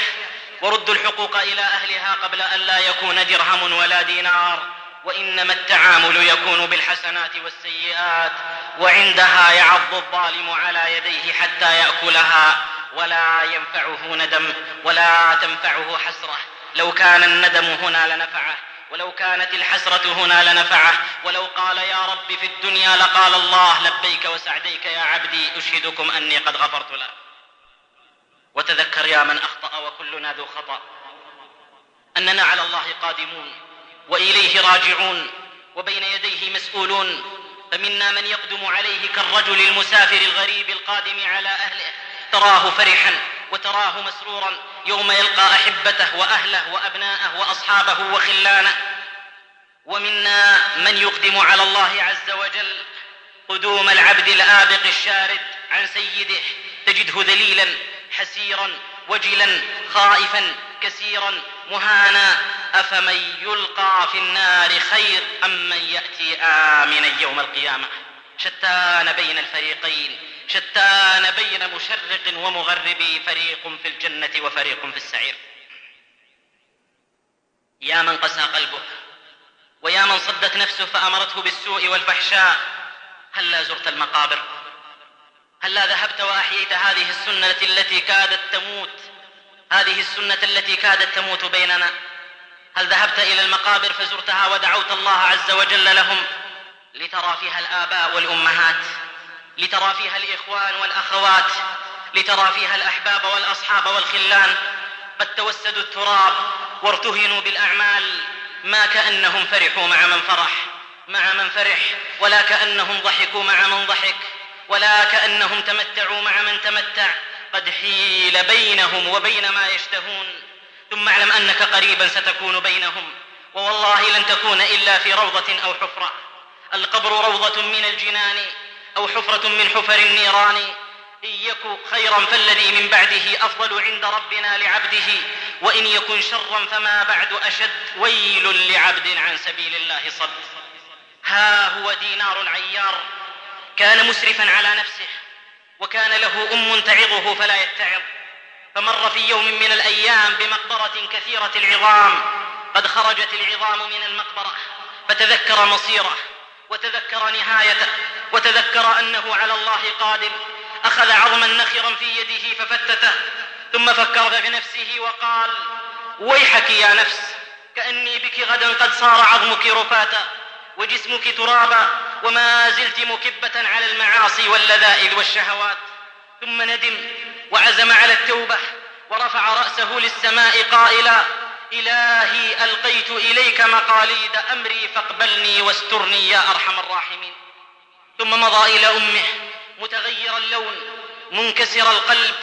وردوا الحقوق إلى أهلها قبل أن لا يكون درهم ولا دينار. وإنما التعامل يكون بالحسنات والسيئات. وعندها يعض الظالم على يديه حتى يأكلها. ولا ينفعه ندم ولا تنفعه حسرة. لو كان الندم هنا لنفعه. ولو كانت الحسرة هنا لنفعه. ولو قال يا رب في الدنيا لقال الله لبيك وسعديك يا عبدي أشهدكم أني قد غفرت له وتذكر يا من أخطأ وكلنا ذو خطأ. أننا على الله قادمون وإليه راجعون وبين يديه مسؤولون. فمنا من يقدم عليه كالرجل المسافر الغريب القادم على أهله. تراه فرحا وتراه مسرورا يوم يلقى أحبته وأهله وأبناءه وأصحابه وخلانه. ومنا من يقدم على الله عز وجل قدوم العبد الآبق الشارد عن سيده. تجده ذليلا حسيرا وجلا خائفا كسيرا مهانا. أفمن يلقى في النار خير أم من يأتي آمنا يوم القيامة؟ شتان بين الفريقين شتان بين مشرق ومغرب فريق في الجنة وفريق في السعير. يا من قسى قلبه ويا من صدت نفسه فأمرته بالسوء والفحشاء. هلا زرت المقابر؟ هلا ذهبت وأحييت هذه السنة التي كادت تموت؟ هذه السنة التي كادت تموت بيننا. هل ذهبت إلى المقابر فزرتها ودعوت الله عز وجل لهم؟ لترى فيها الآباء والأمهات لترى فيها الإخوان والأخوات لترى فيها الأحباب والأصحاب والخلان. قد توسدوا التراب وارتهنوا بالأعمال ما كأنهم فرحوا مع من فرح مع من فرح ولا كأنهم ضحكوا مع من ضحك. ولا كأنهم تمتعوا مع من تمتع. قد حيل بينهم وبين ما يشتهون. ثم اعلم أنك قريبا ستكون بينهم. ووالله لن تكون إلا في روضة أو حفرة. القبر روضة من الجنان أو حفرة من حفر النيران. إن يك خيرا فالذي من بعده أفضل عند ربنا لعبده. وإن يكن شرا فما بعد أشد ويل لعبد عن سبيل الله صد. ها هو دينار عيار كان مسرفا على نفسه وكان له أم تعظه فلا يتعظ. فمر في يوم من الأيام بمقبرة كثيرة العظام قد خرجت العظام من المقبرة فتذكر مصيره وتذكر نهايته وتذكر أنه على الله قادم أخذ عظما نخرا في يده ففتته ثم فكر في نفسه وقال ويحك يا نفس كأني بك غدا قد صار عظمك رفاتا. وجسمك ترابا وما زلت مكبة على المعاصي واللذائذ والشهوات. ثم ندم وعزم على التوبة ورفع رأسه للسماء قائلا إلهي ألقيت إليك مقاليد أمري فاقبلني واسترني يا أرحم الراحمين. ثم مضى إلى أمه متغير اللون منكسر القلب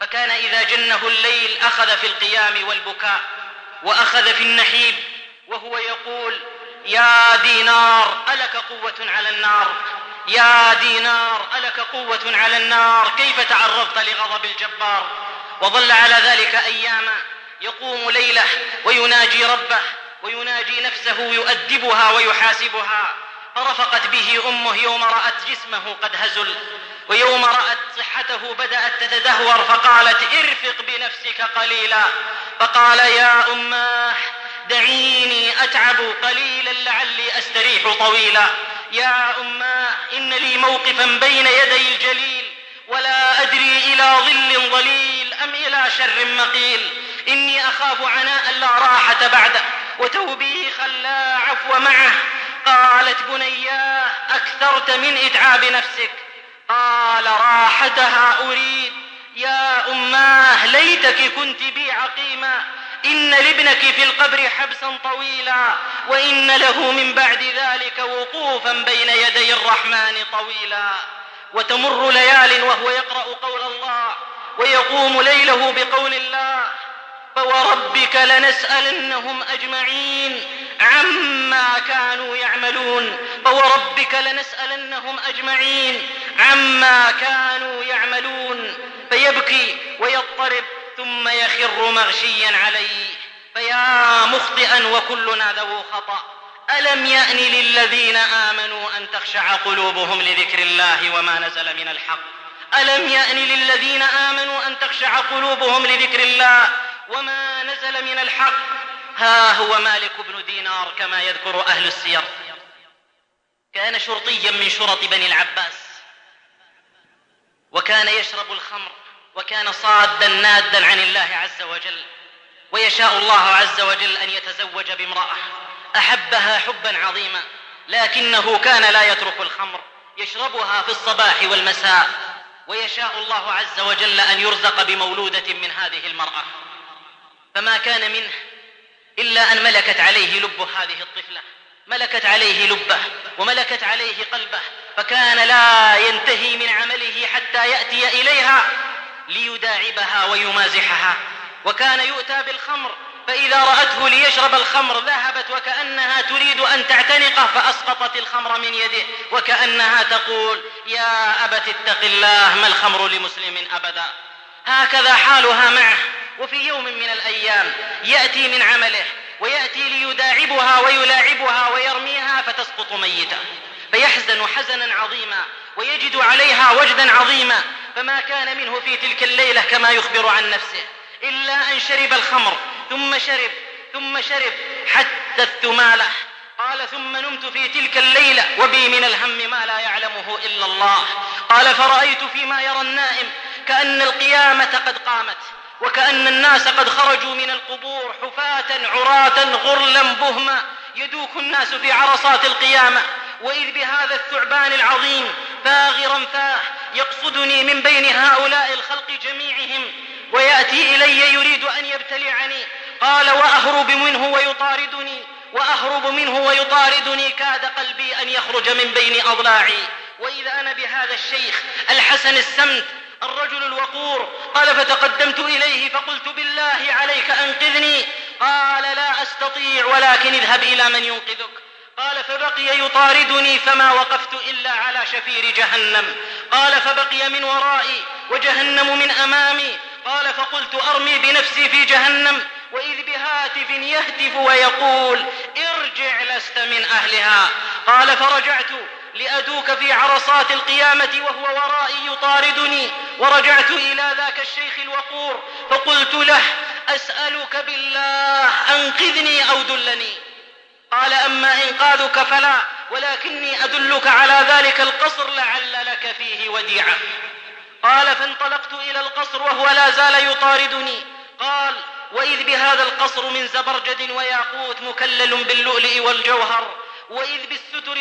فكان إذا جنه الليل أخذ في القيام والبكاء وأخذ في النحيب وهو يقول يا دينار ألك قوة على النار. يا دينار ألك قوة على النار. كيف تعرضت لغضب الجبار؟ وظل على ذلك أياما يقوم ليله ويناجي ربه ويناجي نفسه يؤدبها ويحاسبها. فرفقت به أمه يوم رأت جسمه قد هزل ويوم رأت صحته بدأت تتدهور. فقالت ارفق بنفسك قليلا. فقال يا أماه دعيني أتعب قليلا لعلي أستريح طويلا. يا أماه إن لي موقفا بين يدي الجليل ولا أدري إلى ظل ظليل أم إلى شر مقيل. إني أخاف عناء لا راحة بعده وتوبيخا لا عفو معه. قالت بنياه أكثرت من إتعاب نفسك. قال راحتها أريد. يا أماه ليتك كنت بي عقيما. إن لابنك في القبر حبسا طويلا وإن له من بعد ذلك وقوفا بين يدي الرحمن طويلا. وتمر ليال وهو يقرأ قول الله ويقوم ليله بقول الله فوربك لنسألنهم أجمعين عما كانوا يعملون. فوربك لنسألنهم أجمعين عما كانوا يعملون. فيبكي ويضطرب ثم يخر مغشيا عليه فيا مخطئا وكلنا ذو خطأ. ألم يأن للذين آمنوا أن تخشع قلوبهم لذكر الله وما نزل من الحق؟ ألم يأن للذين آمنوا أن تخشع قلوبهم لذكر الله وما نزل من الحق؟ ها هو مالك بن دينار كما يذكر أهل السير. كان شرطيا من شرط بني العباس وكان يشرب الخمر. وكان صادا نادا عن الله عز وجل ويشاء الله عز وجل أن يتزوج بامرأة أحبها حبا عظيما لكنه كان لا يترك الخمر يشربها في الصباح والمساء ويشاء الله عز وجل أن يرزق بمولودة من هذه المرأة. فما كان منه إلا أن ملكت عليه لب هذه الطفلة ملكت عليه لبه وملكت عليه قلبه فكان لا ينتهي من عمله حتى يأتي إليها. ليداعبها ويمازحها. وكان يؤتى بالخمر فإذا رأته ليشرب الخمر ذهبت وكأنها تريد أن تعتنقه فأسقطت الخمر من يده وكأنها تقول يا أبت اتق الله ما الخمر لمسلم أبدا؟ هكذا حالها معه. وفي يوم من الأيام يأتي من عمله ويأتي ليداعبها ويلاعبها ويرميها فتسقط ميتة. فيحزن حزنا عظيما ويجد عليها وجدا عظيما فما كان منه في تلك الليلة كما يخبر عن نفسه إلا أن شرب الخمر ثم شرب ثم شرب حتى الثمالة قال ثم نمت في تلك الليلة وبي من الهم ما لا يعلمه إلا الله. قال فرأيت فيما يرى النائم كأن القيامة قد قامت وكأن الناس قد خرجوا من القبور حفاة عراة غرلا بهما يدوك الناس في عرصات القيامة وإذ بهذا الثعبان العظيم فاغرا فاه يقصدني من بين هؤلاء الخلق جميعهم ويأتي إلي يريد أن يبتلعني. قال وأهرب منه ويطاردني وأهرب منه ويطاردني. كاد قلبي أن يخرج من بين أضلاعي. وإذا أنا بهذا الشيخ الحسن السمت الرجل الوقور قال فتقدمت إليه فقلت بالله عليك أنقذني. قال لا أستطيع ولكن اذهب إلى من ينقذك. قال فبقي يطاردني فما وقفت إلا على شفير جهنم. قال فبقي من ورائي وجهنم من أمامي. قال فقلت أرمي بنفسي في جهنم وإذ بهاتف يهتف ويقول ارجع لست من أهلها. قال فرجعت لأدوك في عرصات القيامة وهو ورائي يطاردني. ورجعت إلى ذاك الشيخ الوقور فقلت له أسألك بالله أنقذني أو دلني. قال أما إنقاذك فلا ولكني أدلك على ذلك القصر لعل لك فيه وديعة. قال فانطلقت إلى القصر وهو لا زال يطاردني. قال وإذ بهذا القصر من زبرجد وياقوت مكلل باللؤلؤ والجوهر وإذ بالستر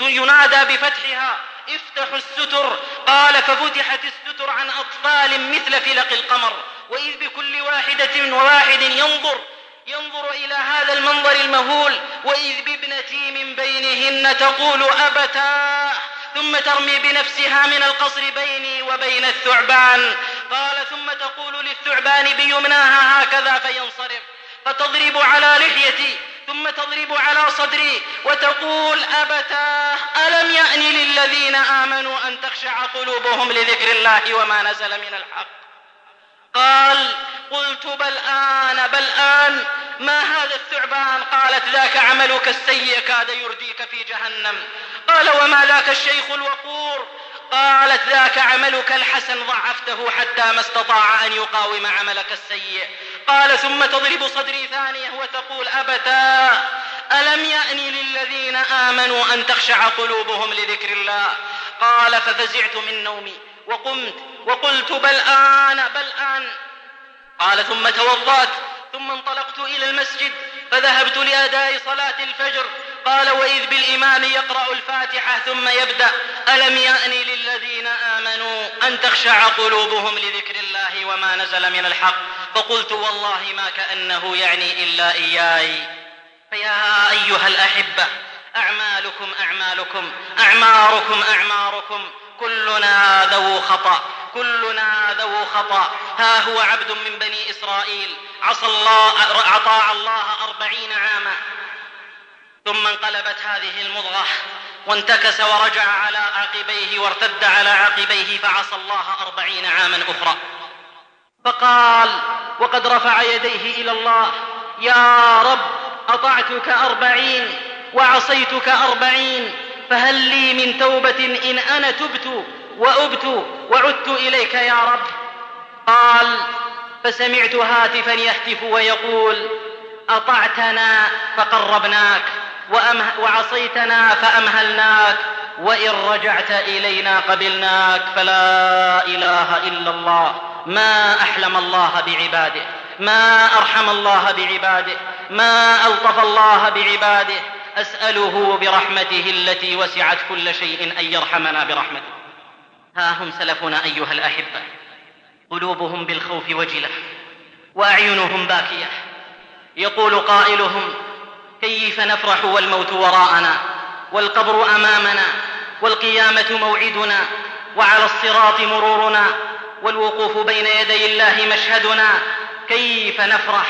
ينادى بفتحها افتحوا الستر. قال ففتحت الستر عن أطفال مثل فلق القمر وإذ بكل واحدة وواحد ينظر ينظر إلى هذا المنظر المهول وإذ بابنتي من بينهن تقول أبتاه ثم ترمي بنفسها من القصر بيني وبين الثعبان. قال ثم تقول للثعبان بيمناها هكذا فينصرف. فتضرب على لحيتي ثم تضرب على صدري وتقول أبتاه ألم يأن للذين آمنوا أن تخشع قلوبهم لذكر الله وما نزل من الحق؟ قال قلت بل آن بل آن. ما هذا الثعبان؟ قالت ذاك عملك السيء كاد يرديك في جهنم. قال وما ذاك الشيخ الوقور؟ قالت ذاك عملك الحسن ضعفته حتى ما استطاع أن يقاوم عملك السيء. قال ثم تضرب صدري ثانية وتقول أبتا ألم يأن للذين آمنوا أن تخشع قلوبهم لذكر الله؟ قال ففزعت من نومي وقمت وقلت بل آن بل آن. قال ثم توضأت ثم انطلقت إلى المسجد فذهبت لأداء صلاة الفجر. قال وإذ بالإمام يقرأ الفاتحة ثم يبدأ ألم يأن للذين آمنوا أن تخشع قلوبهم لذكر الله وما نزل من الحق؟ فقلت والله ما كأنه يعني إلا إياي. فيا أيها الأحبة أعمالكم أعمالكم أعماركم أعماركم كلنا ذو خطأ. كلنا ذو خطأ. ها هو عبد من بني إسرائيل. عصى الله أطاع الله أربعين عاما. ثم انقلبت هذه المضغة وانتكس ورجع على عقبيه وارتد على عقبيه فعصى الله أربعين عاما أخرى. فقال وقد رفع يديه إلى الله. يا رب أطعتك أربعين وعصيتك أربعين فهل لي من توبة إن أنا تبت وأبت وعدت إليك يا رب. قال فسمعت هاتفا يهتف ويقول أطعتنا فقربناك وعصيتنا فأمهلناك وإن رجعت إلينا قبلناك فلا إله إلا الله. ما أحلم الله بعباده ما أرحم الله بعباده ما ألطف الله بعباده. أسأله برحمته التي وسعت كل شيء أن يرحمنا برحمته. ها هم سلفنا أيها الأحبة. قلوبهم بالخوف وجلة وأعينهم باكية. يقول قائلهم كيف نفرح والموت وراءنا والقبر أمامنا والقيامة موعدنا وعلى الصراط مرورنا والوقوف بين يدي الله مشهدنا. كيف نفرح؟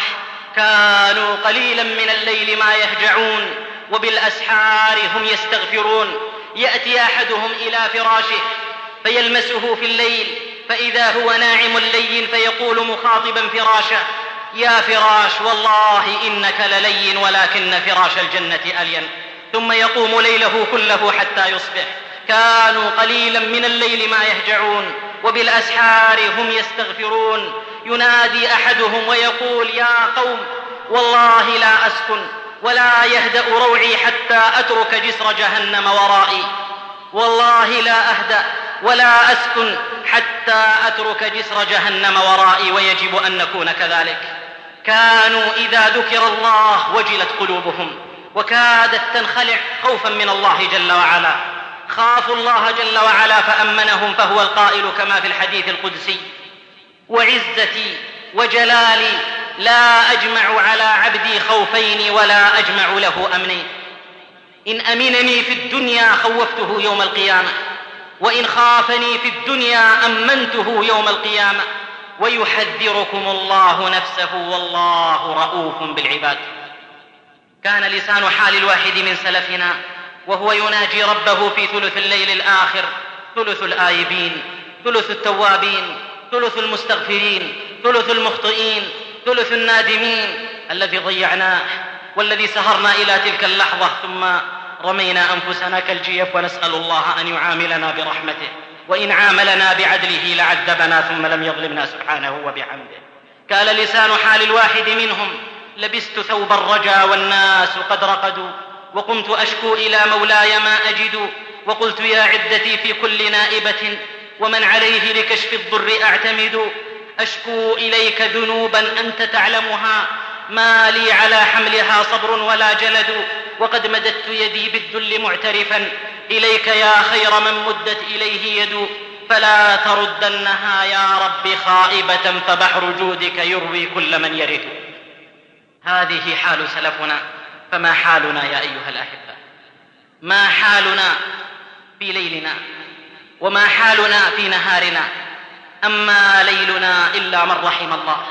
كانوا قليلا من الليل ما يهجعون وبالأسحار هم يستغفرون. يأتي أحدهم إلى فراشه فيلمسه في الليل فإذا هو ناعم اللين فيقول مخاطبا فراشه يا فراش والله إنك للين ولكن فراش الجنة ألين. ثم يقوم ليله كله حتى يصبح. كانوا قليلا من الليل ما يهجعون وبالأسحار هم يستغفرون. ينادي أحدهم ويقول يا قوم والله لا أسكن ولا يهدأ روعي حتى أترك جسر جهنم ورائي. والله لا أهدأ ولا أسكن حتى أترك جسر جهنم ورائي ويجب أن نكون كذلك. كانوا إذا ذكر الله وجلت قلوبهم وكادت تنخلع خوفا من الله جل وعلا. خافوا الله جل وعلا فأمنهم فهو القائل كما في الحديث القدسي. وعزتي وجلالي لا أجمع على عبدي خوفين ولا أجمع له امنين إن أمنني في الدنيا خوفته يوم القيامة وإن خافني في الدنيا أمنته يوم القيامة. ويحذركم الله نفسه والله رؤوف بالعباد. كان لسان حال الواحد من سلفنا وهو يناجي ربه في ثلث الليل الآخر ثلث الآيبين ثلث التوابين ثلث المستغفرين ثلث المخطئين ثلث النادمين الذي ضيعناه والذي سهرنا إلى تلك اللحظة ثم رمينا أنفسنا كالجيف ونسأل الله أن يعاملنا برحمته وإن عاملنا بعدله لعذبنا ثم لم يظلمنا سبحانه وبحمده. كان لسان حال الواحد منهم لبست ثوب الرجا والناس قد رقدوا وقمت أشكو إلى مولاي ما أجد وقلت يا عدتي في كل نائبة ومن عليه لكشف الضر أعتمد. أشكو إليك ذنوبا أنت تعلمها ما لي على حملها صبر ولا جلد. وقد مددت يدي بالذل معترفا. إليك يا خير من مدت إليه يد. فلا تردنها يا رب خائبة فبحر جودك يروي كل من يرد. هذه حال سلفنا. فما حالنا يا أيها الأحبة؟ ما حالنا في ليلنا وما حالنا في نهارنا. أما ليلنا إلا من رحم الله.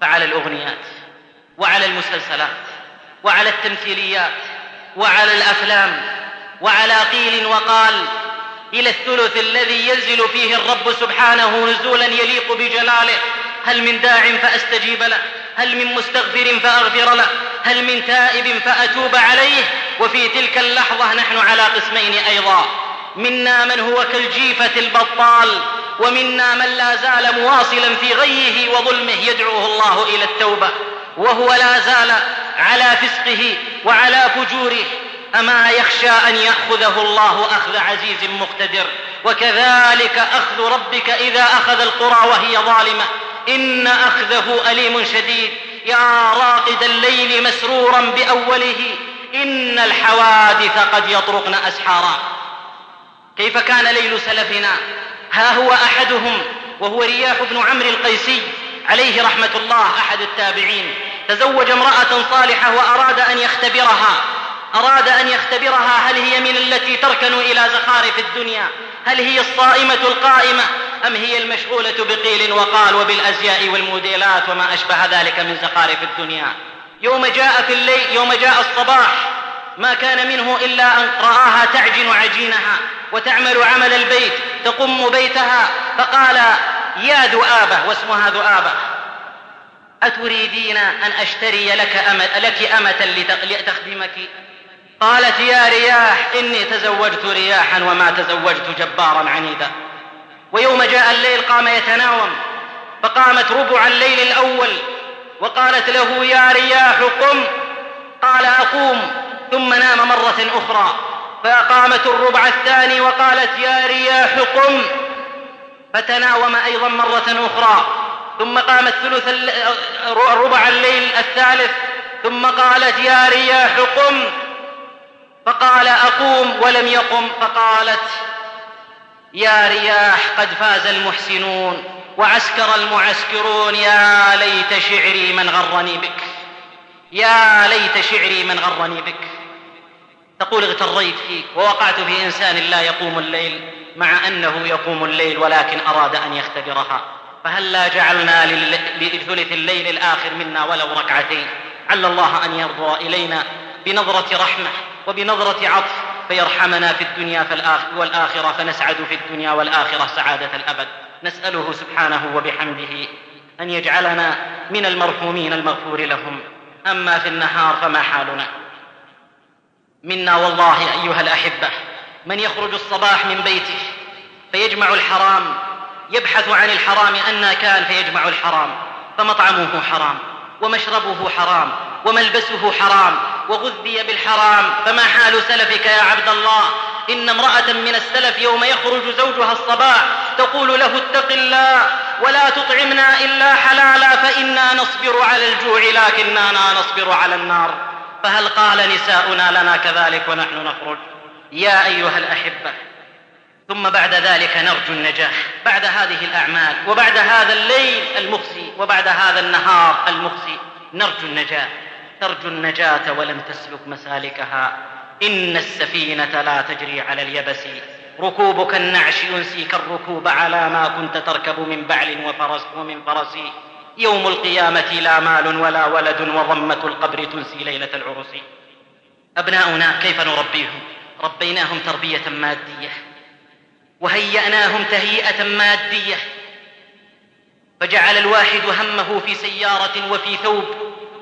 فعلى الأغنيات وعلى المسلسلات وعلى التمثيليات وعلى الأفلام وعلى قيل وقال إلى الثلث الذي ينزل فيه الرب سبحانه نزولا يليق بجلاله. هل من داع فأستجيب له؟ هل من مستغفر فأغفر له؟ هل من تائب فأتوب عليه؟ وفي تلك اللحظة نحن على قسمين أيضا. منا من هو كالجيفة البطال ومنا من لا زال مواصلا في غيه وظلمه يدعوه الله إلى التوبة. وهو لا زال على فسقه وعلى فجوره. أما يخشى أن يأخذه الله أخذ عزيز مقتدر. وكذلك أخذ ربك إذا أخذ القرى وهي ظالمة. إن أخذه أليم شديد. يا راقد الليل مسرورا بأوله. إن الحوادث قد يطرقن أسحارا. كيف كان ليل سلفنا؟ ها هو أحدهم. وهو رياح بن عمرو القيسي. عليه رحمة الله أحد التابعين. تزوج امرأة صالحة وأراد أن يختبرها. أراد أن يختبرها. هل هي من التي تركن إلى زخارف الدنيا؟ هل هي الصائمة القائمة؟ أم هي المشغولة بقيل وقال وبالأزياء والموديلات وما أشبه ذلك من زخارف الدنيا؟ يوم جاء في الليل يوم جاء الصباح ما كان منه إلا أن رآها تعجن عجينها وتعمل عمل البيت تقم بيتها فقال يا ذؤابه واسمها ذؤابه أتريدين أن أشتري لك أمة, لك أمة لتخدمك؟ قالت يا رياح إني تزوجت رياحا وما تزوجت جبارا عنيدا. ويوم جاء الليل قام يتناوم فقامت ربع الليل الأول وقالت له يا رياح قم. قال أقوم ثم نام مرة أخرى فقامت الربع الثاني وقالت يا رياح قم. فتناوم أيضا مرة أخرى. ثم قامت ثلث ربع الليل الثالث. ثم قالت يا رياح قم فقال أقوم ولم يقم. فقالت يا رياح قد فاز المحسنون وعسكر المعسكرون. يا ليت شعري من غرني بك. يا ليت شعري من غرني بك. تقول اغتريت فيك ووقعت في إنسان لا يقوم الليل. مع أنه يقوم الليل ولكن أراد أن يختبرها. فهلا جعلنا لثلث الليل الآخر منا ولو ركعتين؟ عل الله أن يرضى إلينا بنظرة رحمة وبنظرة عطف فيرحمنا في الدنيا والآخرة فنسعد في الدنيا والآخرة سعادة الأبد. نسأله سبحانه وبحمده أن يجعلنا من المرحومين المغفور لهم. أما في النهار فما حالنا؟ منا والله أيها الأحبة من يخرج الصباح من بيته فيجمع الحرام يبحث عن الحرام أن كان فيجمع الحرام فمطعمه حرام ومشربه حرام وملبسه حرام وغذي بالحرام فما حال سلفك يا عبد الله؟ إن امرأة من السلف يوم يخرج زوجها الصباح تقول له اتق الله ولا تطعمنا إلا حلالا فإنا نصبر على الجوع لكننا نصبر على النار. فهل قال نساؤنا لنا كذلك ونحن نخرج؟ يا أيها الأحبة ثم بعد ذلك نرجو النجاح. بعد هذه الأعمال وبعد هذا الليل المخزي وبعد هذا النهار المخزي نرجو النجاة. ترجو النجاة ولم تسلك مسالكها. إن السفينة لا تجري على اليبس. ركوبك النعش ينسيك الركوب على ما كنت تركب من بعل وفرس ومن فرس. يوم القيامة لا مال ولا ولد وضمة القبر تنسي ليلة العرس. أبناؤنا كيف نربيهم؟ ربيناهم تربية مادية وهيأناهم تهيئة مادية فجعل الواحد همه في سيارة وفي ثوب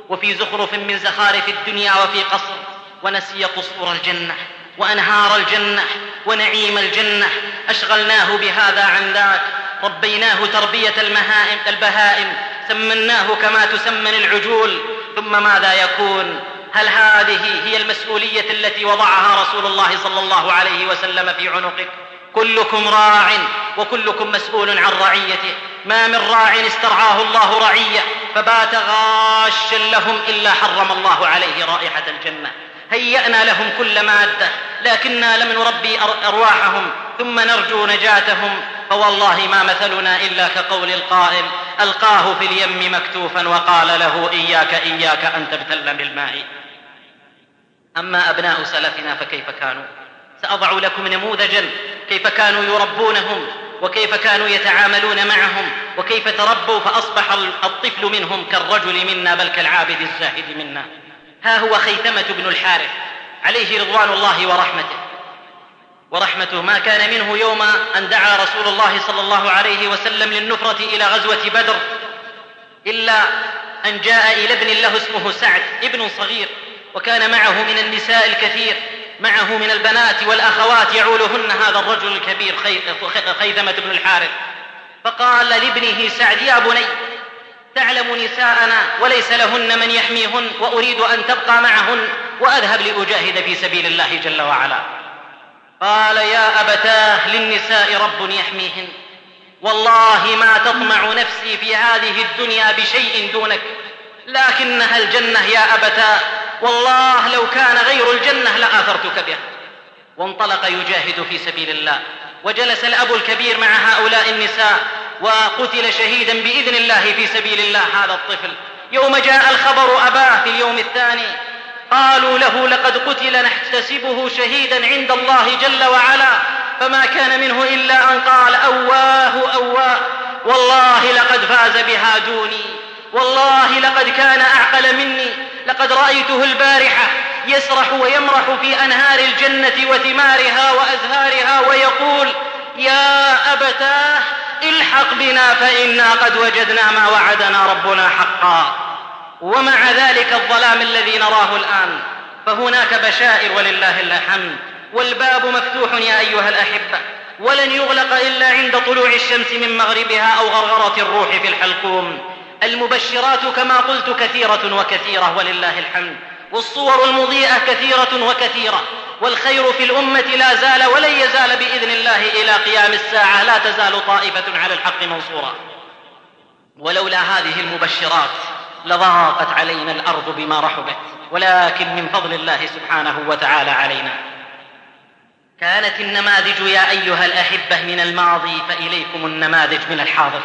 وفي زخرف من زخارف الدنيا وفي قصر ونسي قصور الجنة وأنهار الجنة ونعيم الجنة أشغلناه بهذا عن ذاك ربيناه تربية المهائم البهائم سمناه كما تسمن العجول ثم ماذا يكون؟ هل هذه هي المسؤولية التي وضعها رسول الله صلى الله عليه وسلم في عنقك؟ كلكم راع وكلكم مسؤول عن رعيته. ما من راع استرعاه الله رعية فبات غاشا لهم إلا حرم الله عليه رائحة الجنة. هيأنا لهم كل مادة لكنا لم نربي أرواحهم ثم نرجو نجاتهم. فوالله ما مثلنا إلا كقول القائل ألقاه في اليم مكتوفا وقال له إياك إياك أن تبتل بالماء. أما أبناء سلفنا فكيف كانوا؟ سأضع لكم نموذجا. كيف كانوا يربونهم؟ وكيف كانوا يتعاملون معهم؟ وكيف تربوا فأصبح الطفل منهم كالرجل منا بل كالعابد الزاهد منا. ها هو خيثمة بن الحارث. عليه رضوان الله ورحمته. ورحمته ما كان منه يوم أن دعا رسول الله صلى الله عليه وسلم للنفرة إلى غزوة بدر إلا أن جاء إلى ابن له اسمه سعد ابن صغير. وكان معه من النساء الكثير معه من البنات والأخوات يعولهن هذا الرجل الكبير خيثمة بن الحارث. فقال لابنه سعد يا بني تعلم نساءنا وليس لهن من يحميهن وأريد أن تبقى معهن وأذهب لأجاهد في سبيل الله جل وعلا. قال يا أبتاه للنساء رب يحميهن. والله ما تطمع نفسي في هذه الدنيا بشيء دونك لكنها الجنة يا أبتاه. والله لو كان غير الجنة لآثرتك بها وانطلق يجاهد في سبيل الله. وجلس الأب الكبير مع هؤلاء النساء وقتل شهيدا بإذن الله في سبيل الله هذا الطفل. يوم جاء الخبر أباه في اليوم الثاني قالوا له لقد قتل نحتسبه شهيدا عند الله جل وعلا فما كان منه إلا أن قال أواه أواه والله لقد فاز بها دوني. والله لقد كان أعقل مني. لقد رأيته البارحة يسرح ويمرح في أنهار الجنة وثمارها وأزهارها ويقول يا أبتاه الحق بنا فإنا قد وجدنا ما وعدنا ربنا حقا. ومع ذلك الظلام الذي نراه الآن فهناك بشائر ولله الحمد. والباب مفتوح يا أيها الأحبة. ولن يغلق إلا عند طلوع الشمس من مغربها أو غرغرة الروح في الحلقوم. المبشرات كما قلت كثيرة وكثيرة ولله الحمد والصور المضيئة كثيرة وكثيرة والخير في الأمة لا زال ولن يزال بإذن الله إلى قيام الساعة لا تزال طائفة على الحق منصورة ولولا هذه المبشرات لضاقت علينا الأرض بما رحبت ولكن من فضل الله سبحانه وتعالى علينا. كانت النماذج يا أيها الأحبة من الماضي فإليكم النماذج من الحاضر.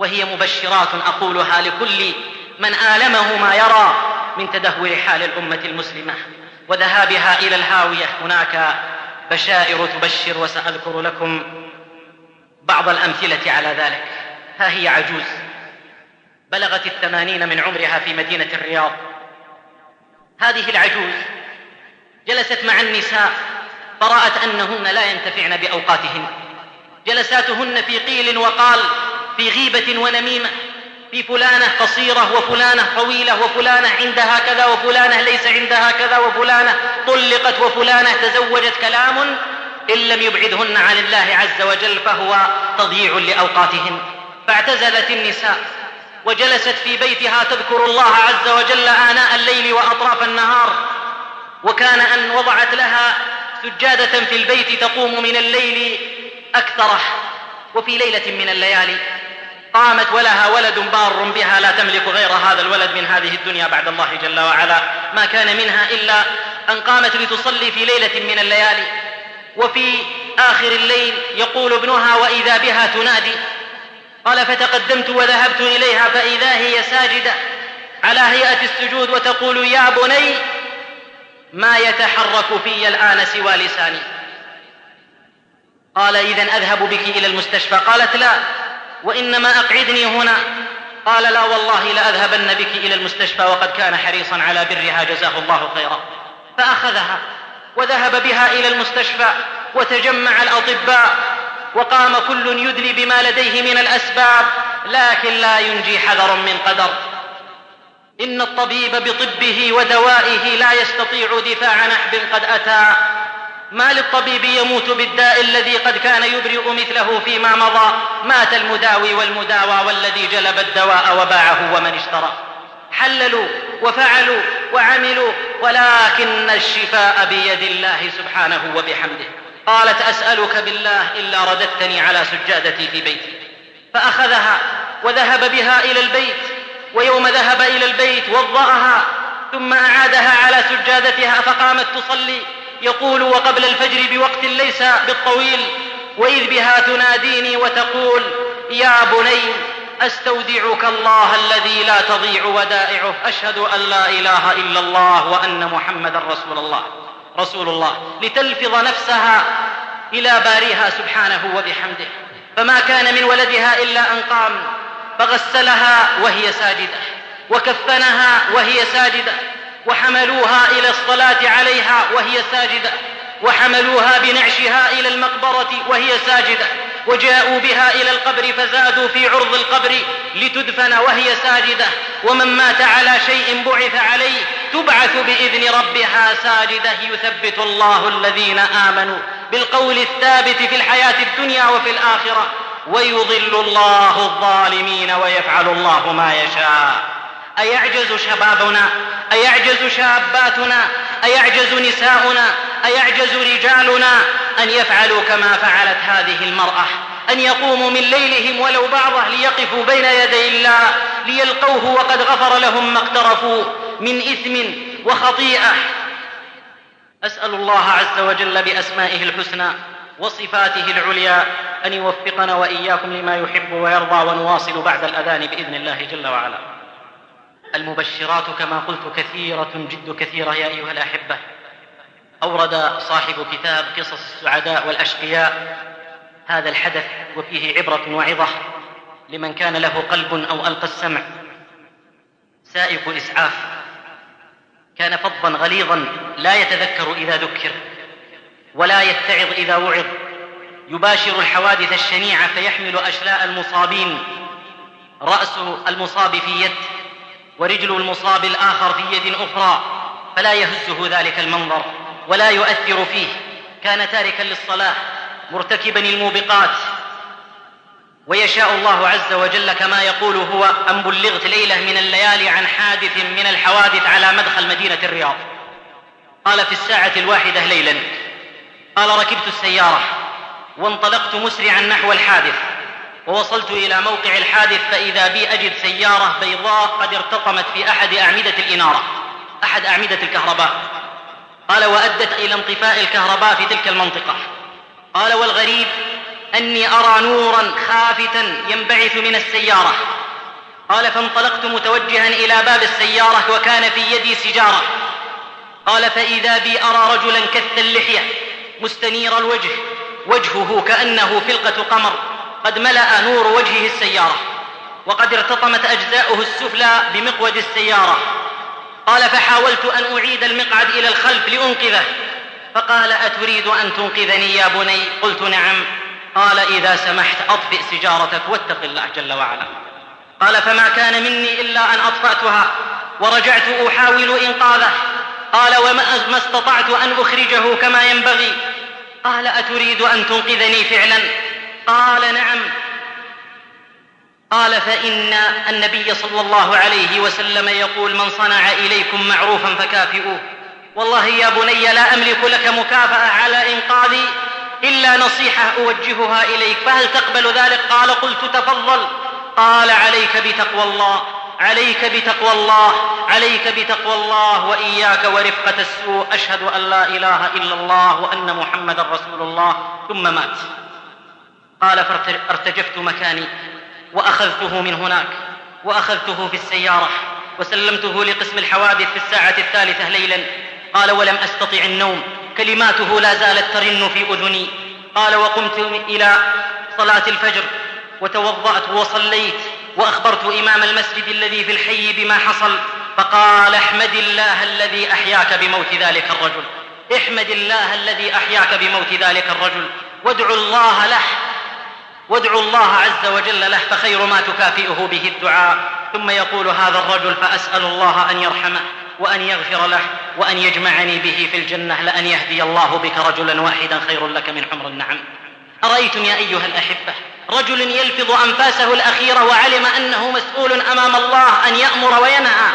وهي مبشرات أقولها لكل من آلمه ما يرى من تدهور حال الأمة المسلمة. وذهابها إلى الهاوية هناك بشائر تبشر وسأذكر لكم بعض الأمثلة على ذلك. ها هي عجوز. بلغت الثمانين من عمرها في مدينة الرياض. هذه العجوز جلست مع النساء فرأت أنهن لا ينتفعن بأوقاتهن. جلساتهن في قيل وقال في غيبة ونميمة. في فلانة قصيرة وفلانة طويلة وفلانة عندها كذا وفلانة ليس عندها كذا وفلانة طلقت وفلانة تزوجت كلام إن لم يبعدهن عن الله عز وجل فهو تضييع لأوقاتهن. فاعتزلت النساء وجلست في بيتها تذكر الله عز وجل آناء الليل وأطراف النهار. وكان أن وضعت لها سجادة في البيت تقوم من الليل أكثره. وفي ليلة من الليالي قامت ولها ولد بار بها لا تملك غير هذا الولد من هذه الدنيا بعد الله جل وعلا. ما كان منها إلا أن قامت لتصلي في ليلة من الليالي. وفي آخر الليل يقول ابنها وإذا بها تنادي. قال فتقدمت وذهبت إليها فإذا هي ساجدة على هيئة السجود وتقول يا بني ما يتحرك في الآن سوى لساني. قال إذا أذهب بك إلى المستشفى. قالت لا وإنما أقعدني هنا. قال لا والله لأذهبن بك إلى المستشفى وقد كان حريصا على برها. جزاه الله خيرا. فأخذها وذهب بها إلى المستشفى وتجمع الأطباء وقام كل يدلي بما لديه من الأسباب لكن لا ينجي حذر من قدر. إن الطبيب بطبه ودوائه لا يستطيع دفاع نحب قد أتى. ما للطبيب يموت بالداء الذي قد كان يبرئ مثله فيما مضى؟ مات المداوي والمداوى والذي جلب الدواء وباعه ومن اشترى حللوا وفعلوا وعملوا ولكن الشفاء بيد الله سبحانه وبحمده. قالت أسألك بالله إلا رددتني على سجادتي في بيتي. فأخذها وذهب بها إلى البيت ويوم ذهب إلى البيت وضأها ثم أعادها على سجادتها فقامت تصلي. يقول وقبل الفجر بوقت ليس بالطويل وإذ بها تناديني وتقول يا بني أستودعك الله الذي لا تضيع ودائعه أشهد أن لا إله إلا الله وأن محمدا رسول الله. رسول الله. لتلفظ نفسها إلى باريها سبحانه وبحمده. فما كان من ولدها إلا أن قام فغسلها وهي ساجدة وكفنها وهي ساجدة وحملوها إلى الصلاة عليها وهي ساجدة وحملوها بنعشها إلى المقبرة وهي ساجدة وجاءوا بها إلى القبر فزادوا في عرض القبر لتدفن وهي ساجدة ومن مات على شيء بعث عليه تبعث بإذن ربها ساجدة يثبت الله الذين آمنوا بالقول الثابت في الحياة الدنيا وفي الآخرة ويضل الله الظالمين ويفعل الله ما يشاء. أيعجز شبابنا؟ أيعجز شاباتنا؟ أيعجز نساؤنا؟ أيعجز رجالنا؟ أن يفعلوا كما فعلت هذه المرأة أن يقوموا من ليلهم ولو بعضه ليقفوا بين يدي الله ليلقوه وقد غفر لهم ما اقترفوا من إثم وخطيئة. أسأل الله عز وجل بأسمائه الحسنى وصفاته العليا أن يوفقنا وإياكم لما يحب ويرضى ونواصل بعد الأذان بإذن الله جل وعلا. المبشرات كما قلت كثيرة جد كثيرة يا أيها الأحبة. أورد صاحب كتاب قصص السعداء والأشقياء هذا الحدث وفيه عبرة وعظة لمن كان له قلب أو ألقى السمع. سائق إسعاف. كان فظا غليظا لا يتذكر إذا ذكر ولا يتعظ إذا وعظ. يباشر الحوادث الشنيعة فيحمل أشلاء المصابين. رأس المصاب في يد. ورجل المصاب الآخر في يد أخرى فلا يهزه ذلك المنظر ولا يؤثر فيه. كان تاركا للصلاة مرتكبا الموبقات. ويشاء الله عز وجل كما يقول هو ان بلغت ليلة من الليالي عن حادث من الحوادث على مدخل مدينة الرياض. قال في الساعة الواحدة ليلا قال ركبت السيارة وانطلقت مسرعا نحو الحادث. ووصلت إلى موقع الحادث فإذا بي أجد سيارة بيضاء قد ارتطمت في أحد أعمدة الإنارة أحد أعمدة الكهرباء. قال وأدت إلى انطفاء الكهرباء في تلك المنطقة. قال والغريب أني أرى نورا خافتا ينبعث من السيارة. قال فانطلقت متوجها إلى باب السيارة وكان في يدي سجارة قال فإذا بي أرى رجلا كث اللحية مستنير الوجه. وجهه كأنه فلقة قمر. قد ملأ نور وجهه السيارة وقد ارتطمت أجزاؤه السفلى بمقود السيارة. قال فحاولت أن أعيد المقعد إلى الخلف لأنقذه. فقال أتريد أن تنقذني يا بني؟ قلت نعم. قال إذا سمحت أطفئ سجارتك واتق الله جل وعلا. قال فما كان مني إلا أن أطفأتها ورجعت أحاول إنقاذه. قال وما استطعت أن أخرجه كما ينبغي. قال أتريد أن تنقذني فعلا؟ قال نعم. قال فإن النبي صلى الله عليه وسلم يقول من صنع إليكم معروفا فكافئوه. والله يا بني لا أملك لك مكافأة على إنقاذي إلا نصيحة أوجهها إليك. فهل تقبل ذلك؟ قال قلت تفضل. قال عليك بتقوى الله عليك بتقوى الله عليك بتقوى الله وإياك ورفقة السوء. أشهد أن لا إله إلا الله وأن محمدا رسول الله. ثم مات. قال فارتجفت مكاني وأخذته من هناك وأخذته في السيارة وسلمته لقسم الحوادث في الساعة الثالثة ليلا. قال ولم أستطع النوم كلماته لا زالت ترن في أذني. قال وقمت إلى صلاة الفجر وتوضأت وصليت وأخبرت إمام المسجد الذي في الحي بما حصل. فقال احمد الله الذي أحياك بموت ذلك الرجل احمد الله الذي أحياك بموت ذلك الرجل وادعو الله له وادعو الله عز وجل له فخير ما تكافئه به الدعاء. ثم يقول هذا الرجل فأسأل الله أن يرحمه وأن يغفر له وأن يجمعني به في الجنة لأن يهدي الله بك رجلا واحدا خير لك من حمر النعم. أرأيتم يا أيها الأحبة رجل يلفظ أنفاسه الأخيرة وعلم أنه مسؤول أمام الله أن يأمر وينهى.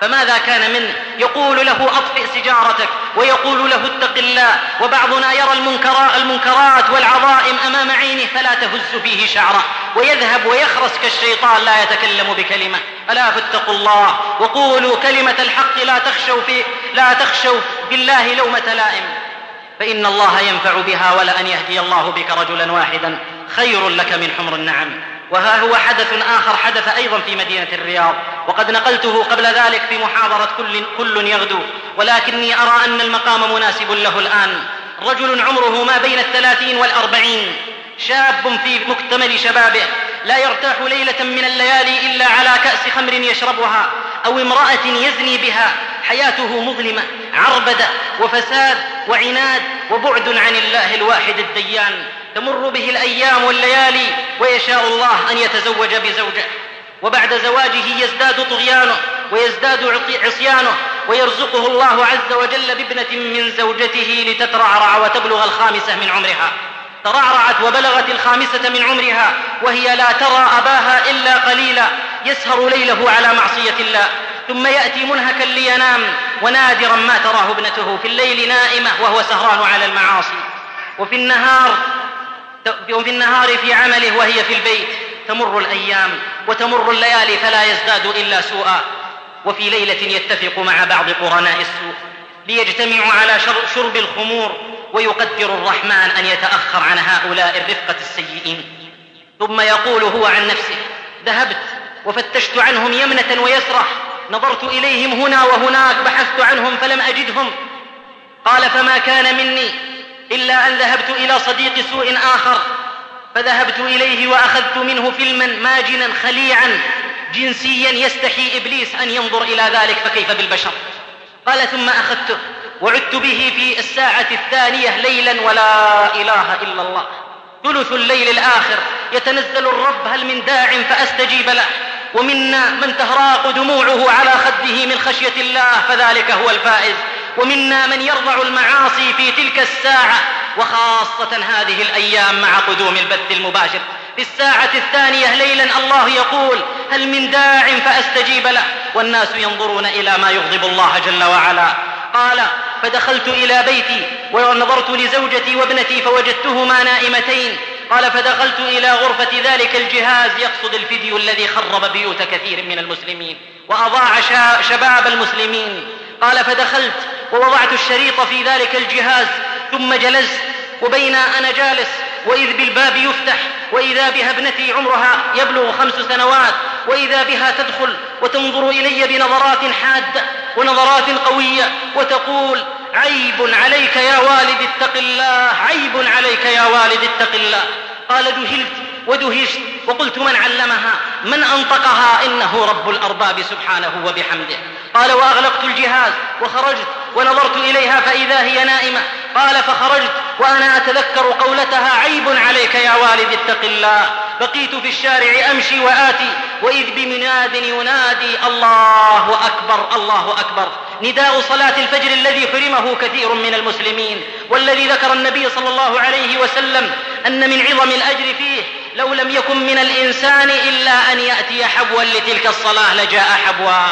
فماذا كان منه؟ يقول له أطفئ سجارتك ويقول له اتق الله وبعضنا يرى المنكرات, المنكرات والعظائم أمام عينه فلا تهز فيه شعره ويذهب ويخرس كالشيطان لا يتكلم بكلمة. ألا فاتقوا الله وقولوا كلمة الحق لا تخشوا, في لا تخشوا بالله لومة لائم فإن الله ينفع بها ولأن يهدي الله بك رجلا واحدا. خير لك من حمر النعم. وها هو حدث آخر حدث أيضا في مدينة الرياض. وقد نقلته قبل ذلك في محاضرة كل, كل يغدو. ولكني أرى أن المقام مناسب له الآن. رجل عمره ما بين الثلاثين والأربعين. شاب في مكتمل شبابه. لا يرتاح ليلة من الليالي إلا على كأس خمر يشربها أو امرأة يزني بها. حياته مظلمة عربدة وفساد وعناد وبعد عن الله الواحد الديان. تمر به الأيام والليالي ويشاء الله أن يتزوج بزوجه. وبعد زواجه يزداد طغيانه ويزداد عصيانه ويرزقه الله عز وجل بابنة من زوجته لتترعرع وتبلغ الخامسة من عمرها. ترعرعت وبلغت الخامسة من عمرها وهي لا ترى أباها إلا قليلا. يسهر ليله على معصية الله. ثم يأتي منهكا لينام ونادرا ما تراه ابنته في الليل نائمة وهو سهران على المعاصي. وفي النهار وفي النهار في عمله وهي في البيت. تمر الأيام وتمر الليالي فلا يزداد إلا سوءا. وفي ليلة يتفق مع بعض قرناء السوء ليجتمعوا على شرب الخمور ويقدر الرحمن أن يتأخر عن هؤلاء الرفقة السيئين. ثم يقول هو عن نفسه ذهبت وفتشت عنهم يمنة ويسرة نظرت إليهم هنا وهناك بحثت عنهم فلم أجدهم. قال فما كان مني إلا أن ذهبت إلى صديق سوء آخر فذهبت إليه وأخذت منه فيلما ماجنا خليعا جنسيا يستحي إبليس أن ينظر إلى ذلك فكيف بالبشر؟ قال ثم أخذته وعدت به في الساعة الثانية ليلا ولا إله إلا الله. ثلث الليل الآخر يتنزل الرب هل من داع فأستجيب له؟ ومنا من تهراق دموعه على خده من خشية الله فذلك هو الفائز. ومنا من يرضع المعاصي في تلك الساعة وخاصة هذه الأيام مع قدوم البث المباشر. في الساعة الثانية ليلا الله يقول هل من داع فأستجيب له؟ والناس ينظرون إلى ما يغضب الله جل وعلا. قال فدخلت إلى بيتي ونظرت لزوجتي وابنتي فوجدتهما نائمتين. قال فدخلت إلى غرفة ذلك الجهاز يقصد الفيديو الذي خرب بيوت كثير من المسلمين وأضاع شباب المسلمين. قال فدخلت ووضعت الشريط في ذلك الجهاز ثم جلست وبين أنا جالس وإذ بالباب يفتح وإذا بها ابنتي عمرها يبلغ خمس سنوات وإذا بها تدخل وتنظر إلي بنظرات حادة ونظرات قوية وتقول عيب عليك يا والد اتق الله عيب عليك يا والد اتق الله. قال ذهلت ودهشت. وقلت من علمها؟ من أنطقها؟ إنه رب الأرباب سبحانه وبحمده. قال وأغلقت الجهاز وخرجت ونظرت إليها فإذا هي نائمة. قال فخرجت وأنا أتذكر قولتها عيب عليك يا والد اتق الله. بقيت في الشارع أمشي وآتي. وإذ بمناد ينادي الله أكبر الله أكبر. نداء صلاة الفجر الذي حرمه كثير من المسلمين. والذي ذكر النبي صلى الله عليه وسلم أن من عظم الأجر فيه لو لم يكن من الإنسان إلا أن يأتي حبوا لتلك الصلاة لجاء حبوا.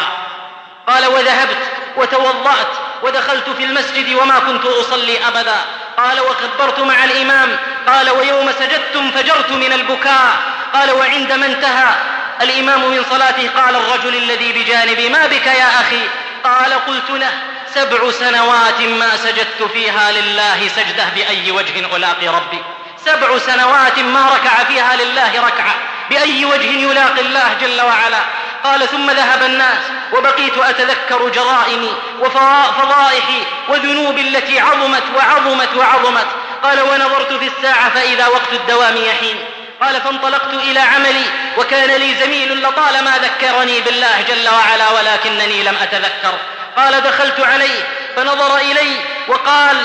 قال وذهبت وتوضأت ودخلت في المسجد وما كنت أصلي أبدا. قال وكبرت مع الإمام. قال ويوم سجدت انفجرت من البكاء. قال وعندما انتهى. الإمام من صلاته قال الرجل الذي بجانبي ما بك يا أخي؟ قال قلت له سبع سنوات ما سجدت فيها لله سجدة بأي وجه ألاقي ربي. سبع سنوات ما ركع فيها لله ركعة. بأي وجه يلاقي الله جل وعلا. قال ثم ذهب الناس وبقيت أتذكر جرائمي وفضائحي وذنوبي التي عظمت وعظمت وعظمت. قال ونظرت في الساعة فإذا وقت الدوام يحين. قال فانطلقت إلى عملي وكان لي زميل لطالما ذكرني بالله جل وعلا ولكنني لم أتذكر. قال دخلت عليه فنظر إلي وقال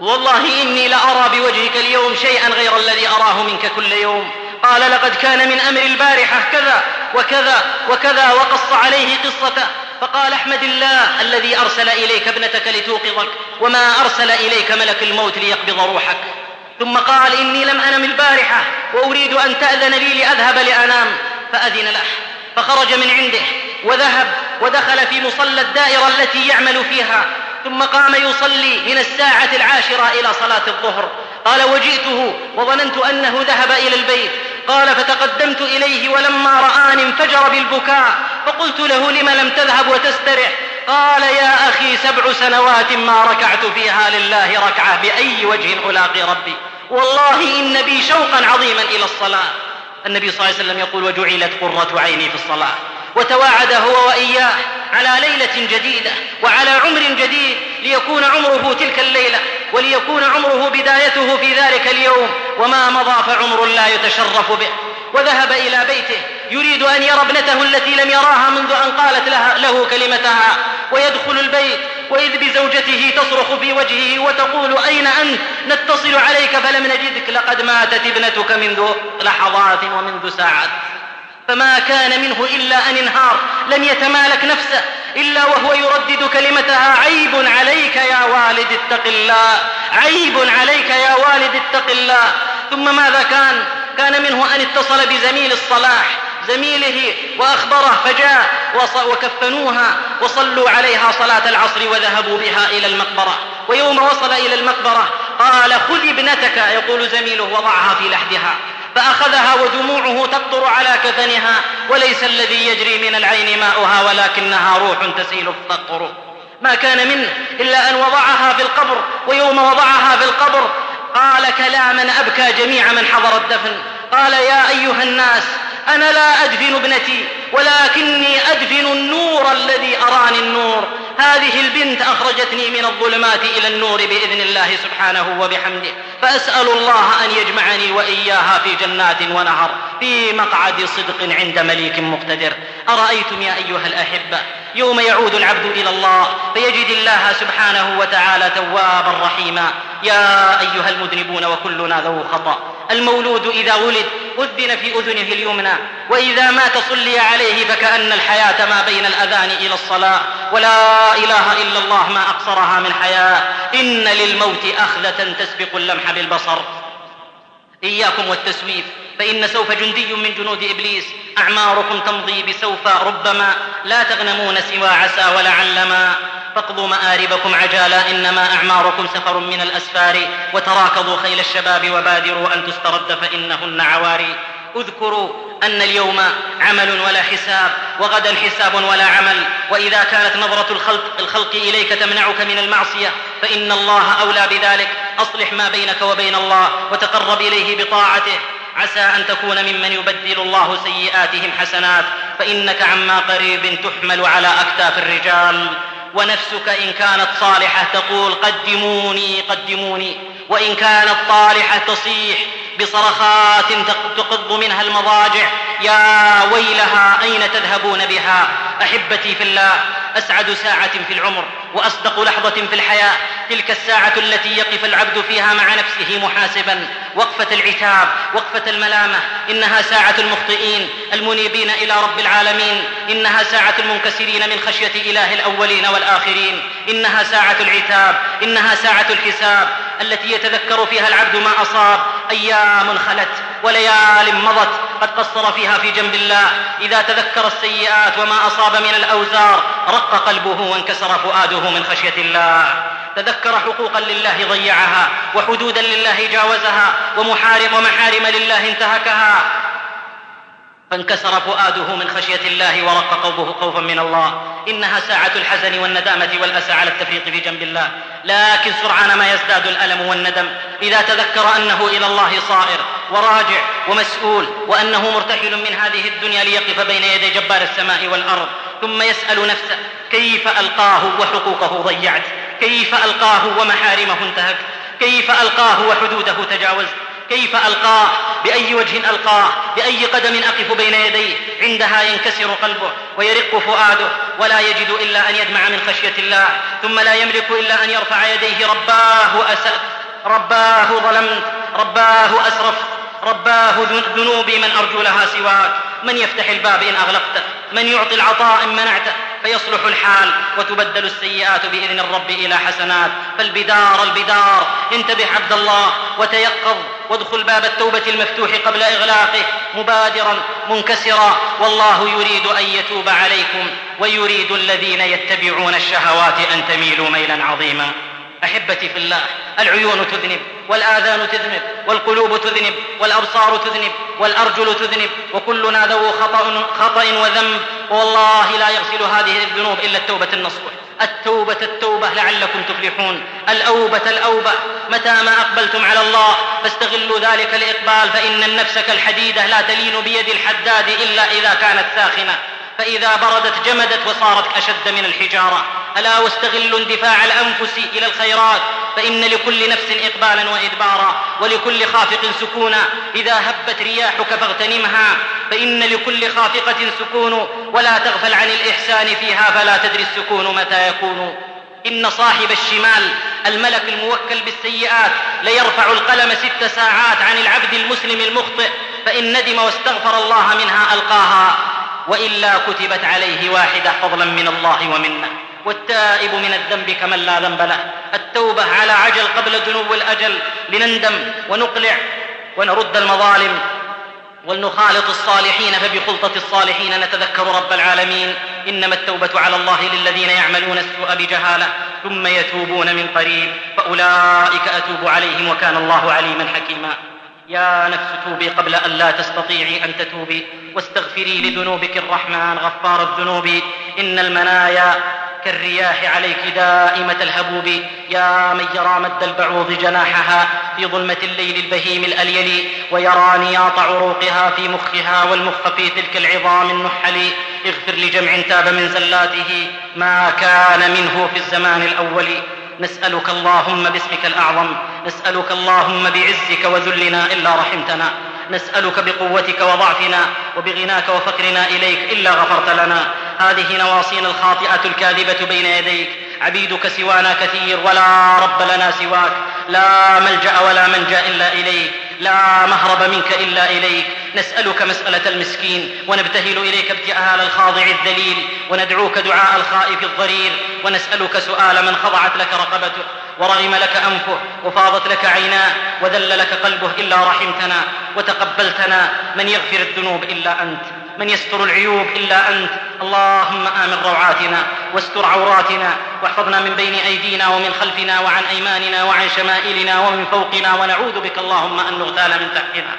والله إني لأرى بوجهك اليوم شيئا غير الذي أراه منك كل يوم. قال لقد كان من أمر البارحة كذا وكذا وكذا وقص عليه قصته. فقال احمد الله الذي أرسل إليك ابنتك لتوقظك وما أرسل إليك ملك الموت ليقبض روحك. ثم قال إني لم أنم البارحة وأريد أن تأذن لي لأذهب لأنام. فأذن له. فخرج من عنده وذهب ودخل في مصلى الدائرة التي يعمل فيها. ثم قام يصلي من الساعة العاشرة إلى صلاة الظهر. قال وجئته وظننت أنه ذهب إلى البيت. قال فتقدمت إليه ولما رآني انفجر بالبكاء فقلت له لم لم تذهب وتسترح قال يا أخي سبع سنوات ما ركعت فيها لله ركعة بأي وجه ألاقي ربي والله إن بي شوقا عظيما إلى الصلاة النبي صلى الله عليه وسلم يقول وجعلت قرة عيني في الصلاة وتواعد هو وإياه على ليلة جديدة وعلى عمر جديد ليكون عمره تلك الليلة وليكون عمره بدايته في ذلك اليوم وما مضى فعمر لا يتشرف به. وذهب إلى بيته يريد أن يرى ابنته التي لم يراها منذ أن قالت لها له كلمتها. ويدخل البيت وإذ بزوجته تصرخ في وجهه وتقول أين أنت؟ نتصل عليك فلم نجدك لقد ماتت ابنتك منذ لحظات ومنذ ساعات. فما كان منه إلا أن انهار لم يتمالك نفسه إلا وهو يردد كلمتها عيب عليك يا والد اتق الله عيب عليك يا والد اتق الله. ثم ماذا كان؟ كان منه أن اتصل بزميل الصلاح زميله وأخبره فجاء وكفنوها وصلوا عليها صلاة العصر وذهبوا بها إلى المقبرة. ويوم وصل إلى المقبرة قال خذ ابنتك يقول زميله وضعها في لحدها. فأخذها ودموعه تقطر على كفنها وليس الذي يجري من العين ماؤها ولكنها روح تسيل الطرق ما كان منه إلا أن وضعها في القبر ويوم وضعها في القبر قال كلاما أبكى جميع من حضر الدفن. قال يا أيها الناس أنا لا أدفن ابنتي ولكني أدفن النور الذي أراني النور. هذه البنت أخرجتني من الظلمات إلى النور بإذن الله سبحانه وبحمده. فأسأل الله أن يجمعني وإياها في جنات ونهر في مقعد صدق عند مليك مقتدر. أرأيتم يا أيها الأحبة؟ يوم يعود العبد إلى الله فيجد الله سبحانه وتعالى توابا رحيما. يا أيها المذنبون وكلنا ذو خطأ. المولود إذا ولد أذن في أذنه اليمنى وإذا مات صلي عليه فكأن الحياة ما بين الأذان إلى الصلاة. ولا إله إلا الله ما أقصرها من حياة. إن للموت أخذة تسبق اللمح بالبصر. إياكم والتسويف فإن سوف جندي من جنود إبليس أعماركم تمضي بسوف ربما لا تغنمون سوى عسى ولعلما. فاقضوا مآربكم عجالا إنما أعماركم سفر من الأسفار وتراكضوا خيل الشباب وبادروا أن تسترد فإنهن عواري. اذكروا أن اليوم عمل ولا حساب وغدا حساب ولا عمل. وإذا كانت نظرة الخلق, الخلق إليك تمنعك من المعصية فإن الله أولى بذلك. أصلح ما بينك وبين الله وتقرب إليه بطاعته. عسى أن تكون ممن يبدل الله سيئاتهم حسنات فإنك عما قريب تحمل على أكتاف الرجال. ونفسك إن كانت صالحة تقول قدموني قدموني. وإن كانت طالحة تصيح بصرخات تقض منها المضاجع. يا ويلها أين تذهبون بها؟ أحبتي في الله أسعد ساعة في العمر وأصدق لحظة في الحياة. تلك الساعة التي يقف العبد فيها مع نفسه محاسبا. وقفة العتاب وقفة الملامة. إنها ساعة المخطئين المنيبين إلى رب العالمين. إنها ساعة المنكسرين من خشية إله الأولين والآخرين. إنها ساعة العتاب إنها ساعة الحساب. التي يتذكر فيها العبد ما أصاب. أيام خلت وليال مضت. قد قصر فيها في جنب الله. إذا تذكر السيئات وما أصاب من الأوزار رق قلبه وانكسر فؤاده من خشية الله. تذكر حقوقا لله ضيعها وحدودا لله جاوزها ومحارم ومحارم لله انتهكها. فانكسر فؤاده من خشية الله ورق قلبه خوفا من الله. إنها ساعة الحزن والندامة والأسى على التفريط في جنب الله. لكن سرعان ما يزداد الألم والندم. إذا تذكر أنه إلى الله صائر وراجع ومسؤول وأنه مرتحل من هذه الدنيا ليقف بين يدي جبار السماء والأرض. ثم يسأل نفسه كيف ألقاه وحقوقه ضيعت؟ كيف ألقاه ومحارمه انتهكت؟ كيف ألقاه وحدوده تجاوزت؟ كيف ألقاه بأي وجه ألقاه بأي قدم أقف بين يديه عندها ينكسر قلبه ويرق فؤاده ولا يجد إلا أن يدمع من خشية الله ثم لا يملك إلا أن يرفع يديه رباه أسأت رباه ظلمت رباه أسرفت رباه ذنوبي من أرجو لها سواك من يفتح الباب إن أغلقته من يعطي العطاء إن منعته فيصلح الحال وتبدل السيئات بإذن الرب إلى حسنات. فالبدار البدار. انتبه عبد الله وتيقظ وادخل باب التوبة المفتوح قبل إغلاقه مبادرا منكسرا. والله يريد أن يتوب عليكم ويريد الذين يتبعون الشهوات أن تميلوا ميلا عظيما. أحبتي في الله العيون تذنب والآذان تذنب والقلوب تذنب والأبصار تذنب والأرجل تذنب وكلنا ذو خطأ خطأ وذنب. والله لا يغسل هذه الذنوب إلا التوبة النصوح التوبة التوبة لعلكم تفلحون. الأوبة الأوبة. متى ما أقبلتم على الله فاستغلوا ذلك الإقبال فإن النفس كالحديدة لا تلين بيد الحداد إلا إذا كانت ساخنة. فإذا بردت جمدت وصارت أشد من الحجارة. ألا واستغلوا اندفاع الأنفس إلى الخيرات فإن لكل نفس إقبالا وإدبارا ولكل خافق سكونا. إذا هبت رياحك فاغتنمها فإن لكل خافقة سكون. ولا تغفل عن الإحسان فيها فلا تدري السكون متى يكون. إن صاحب الشمال الملك الموكل بالسيئات ليرفع القلم ست ساعات عن العبد المسلم المخطئ. فإن ندم واستغفر الله منها ألقاها. وإلا كتبت عليه واحدة فضلا من الله ومنه. والتائب من الذنب كمن لا ذنب له. التوبة على عجل قبل دنو الأجل لنندم ونقلع ونرد المظالم. ولنخالط الصالحين فبخلطة الصالحين نتذكر رب العالمين. إنما التوبة على الله للذين يعملون السوء بجهالة ثم يتوبون من قريب. فأولئك أتوب عليهم وكان الله عليما حكيما. يا نفس توبي قبل أن لا تستطيعي أن تتوبي واستغفري لذنوبك الرحمن غفار الذنوب. إن المنايا كالرياح عليك دائمة الهبوب. يا من يرى مد البعوض جناحها في ظلمة الليل البهيم الأليل ويرى نياط عروقها في مخها والمخ في تلك العظام النحل. اغفر لجمع تاب من زلاته ما كان منه في الزمان الأول. نسألك اللهم باسمك الأعظم نسألك اللهم بعزك وذلنا إلا رحمتنا نسألك بقوتك وضعفنا وبغناك وفقرنا إليك إلا غفرت لنا. هذه نواصينا الخاطئة الكاذبة بين يديك. عبيدك سوانا كثير ولا رب لنا سواك. لا ملجأ ولا منجأ إلا إليك. لا مهرب منك إلا إليك. نسألك مسألة المسكين ونبتهل إليك ابتهال الخاضع الذليل وندعوك دعاء الخائف الضرير ونسألك سؤال من خضعت لك رقبته ورغم لك أنفه وفاضت لك عيناه وذل لك قلبه إلا رحمتنا وتقبلتنا من يغفر الذنوب إلا أنت. من يستر العيوب إلا أنت. اللهم آمن روعاتنا واستر عوراتنا واحفظنا من بين أيدينا ومن خلفنا وعن أيماننا وعن شمائلنا ومن فوقنا ونعوذ بك اللهم أن نغتال من تحتنا.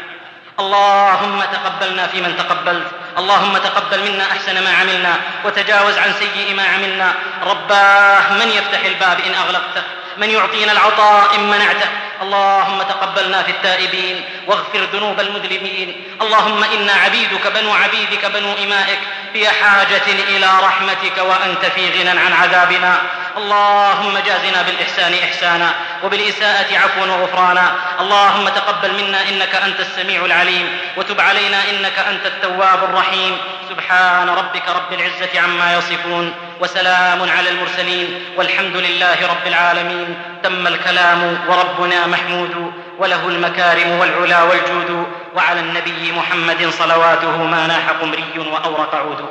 اللهم تقبلنا فيمن تقبلت. اللهم تقبل منا أحسن ما عملنا وتجاوز عن سيء ما عملنا. رباه من يفتح الباب إن أغلقته؟ من يعطينا العطاء إن منعته. اللهم تقبلنا في التائبين واغفر ذنوب المذنبين. اللهم إنا عبيدك بنو عبيدك بنو إمائك في حاجة إلى رحمتك وأنت في غنى عن عذابنا. اللهم جازنا بالإحسان إحسانا وبالإساءة عفوا وغفرانا. اللهم تقبل منا إنك أنت السميع العليم وتب علينا إنك أنت التواب الرحيم. سبحان ربك رب العزة عما يصفون. وسلام على المرسلين والحمد لله رب العالمين. تم الكلام وربنا محمود وله المكارم والعلا والجود وعلى النبي محمد صلواته ما ناح قمري وأورق عود.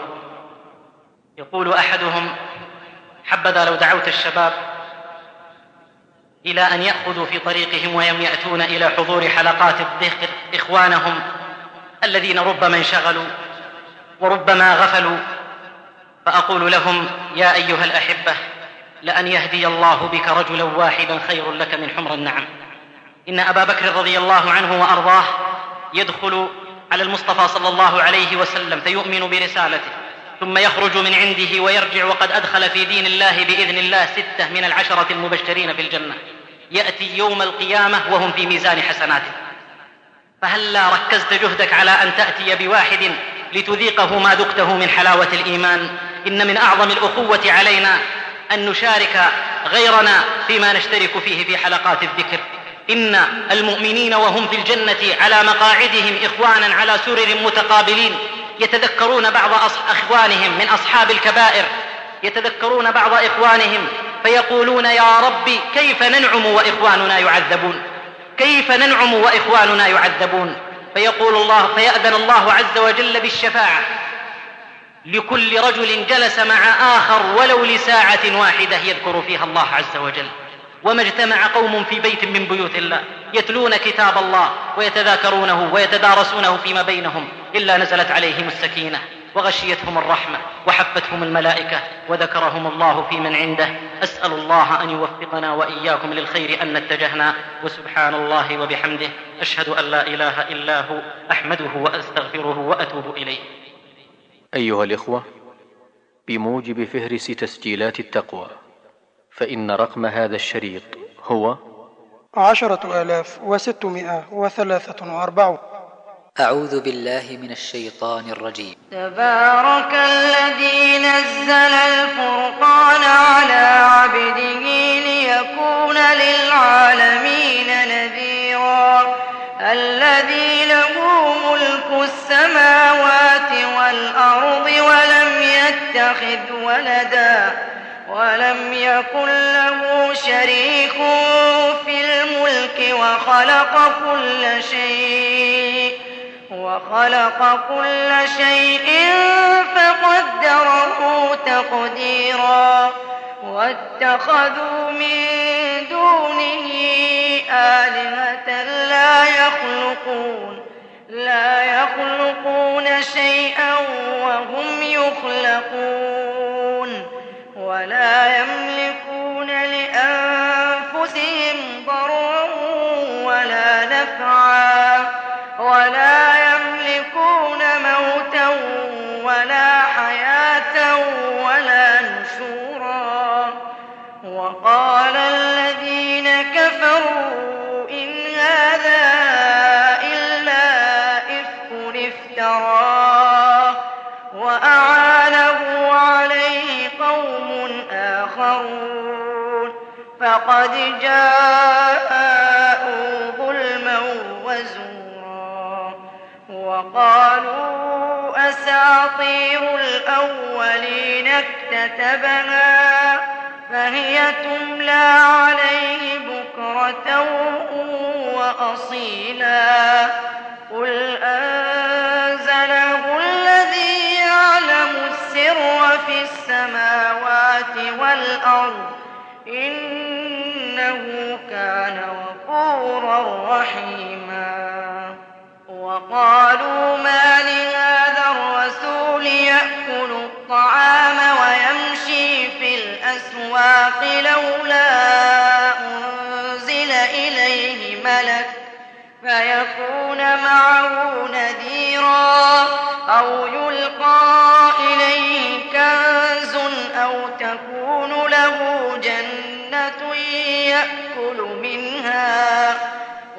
يقول أحدهم حبذا لو دعوت الشباب إلى أن يأخذوا في طريقهم ويم يأتون إلى حضور حلقات الذكر إخوانهم الذين ربما انشغلوا وربما غفلوا فأقول لهم يا أيها الأحبة لأن يهدي الله بك رجلا واحدا خير لك من حمر النعم. إن أبا بكر رضي الله عنه وأرضاه يدخل على المصطفى صلى الله عليه وسلم فيؤمن برسالته ثم يخرج من عنده ويرجع وقد أدخل في دين الله بإذن الله ستة من العشرة المبشرين في الجنة. يأتي يوم القيامة وهم في ميزان حسناته. فهلا ركزت جهدك على أن تأتي بواحد لتذيقه ما ذقته من حلاوة الإيمان. إن من أعظم الأخوة علينا أن نشارك غيرنا فيما نشترك فيه في حلقات الذكر. إن المؤمنين وهم في الجنة على مقاعدهم إخوانا على سرر متقابلين. يتذكرون بعض أخوانهم من أصحاب الكبائر. يتذكرون بعض إخوانهم فيقولون يا رب كيف ننعم وإخواننا يعذبون؟ كيف ننعم وإخواننا يعذبون؟ فيقول الله فيأذن الله عز وجل بالشفاعة. لكل رجل جلس مع آخر ولو لساعة واحدة يذكر فيها الله عز وجل. وما اجتمع قوم في بيت من بيوت الله. يتلون كتاب الله ويتذاكرونه ويتدارسونه فيما بينهم إلا نزلت عليهم السكينة. وغشيتهم الرحمة وحفتهم الملائكة وذكرهم الله في من عنده. أسأل الله أن يوفقنا وإياكم للخير أن اتجهنا وسبحان الله وبحمده. أشهد أن لا إله إلا هو. أحمده وأستغفره وأتوب إليه. أيها الإخوة بموجب فهرس تسجيلات التقوى فإن رقم هذا الشريط هو عشرة آلاف وستمائة وثلاثة وأربعون. أعوذ بالله من الشيطان الرجيم. تبارك الذي نزل الفرقان على عبده ليكون للعالمين نذيرا. الذي له ملك السماوات والأرض ولم يتخذ ولدا ولم يكن له شريك في الملك وخلق كل شيء. وخلق كل شيء فقدره تقديرا واتخذوا من دونه آلهة لا يخلقون لا يخلقون شيئا وهم يخلقون ولا فقد جاءوا ظلما وزورا وقالوا أساطير الأولين اكتتبها فهي تملى عليه بكرة وأصيلا قل أنزله الذي يعلم السر في السماوات والأرض إنه كان غفورا رحيما. وقالوا ما لهذا الرسول يأكل الطعام ويمشي في الأسواق لولا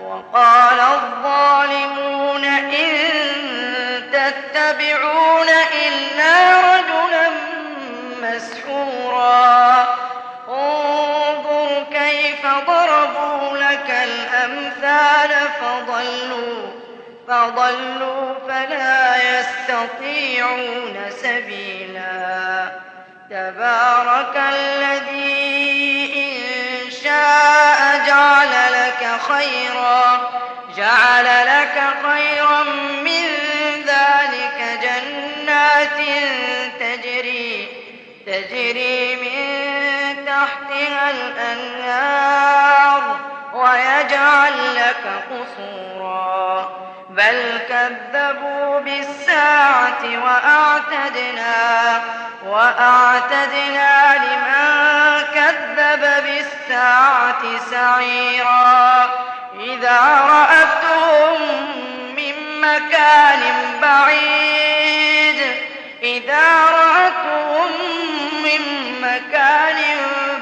وقال الظالمون إن تتبعون إلا رجلا مسحورا. انظر كيف ضربوا لك الأمثال فضلوا فضلوا فلا يستطيعون سبيلا. تبارك الذي إن شاء جعل خيرا جعل لك خيرا من ذلك جنات تجري تجري من تحتها الأنهار ويجعل لك قصورا. بل كذبوا بالساعة وأعتدنا وأعتدنا لمن كذب بالساعة. سعيرا. إذا رأتهم من مكان بعيد إذا رأتهم من مكان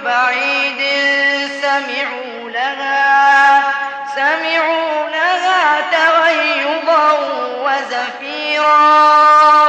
بعيد سمعوا لها سمعوا لها تغيظا وزفيرا.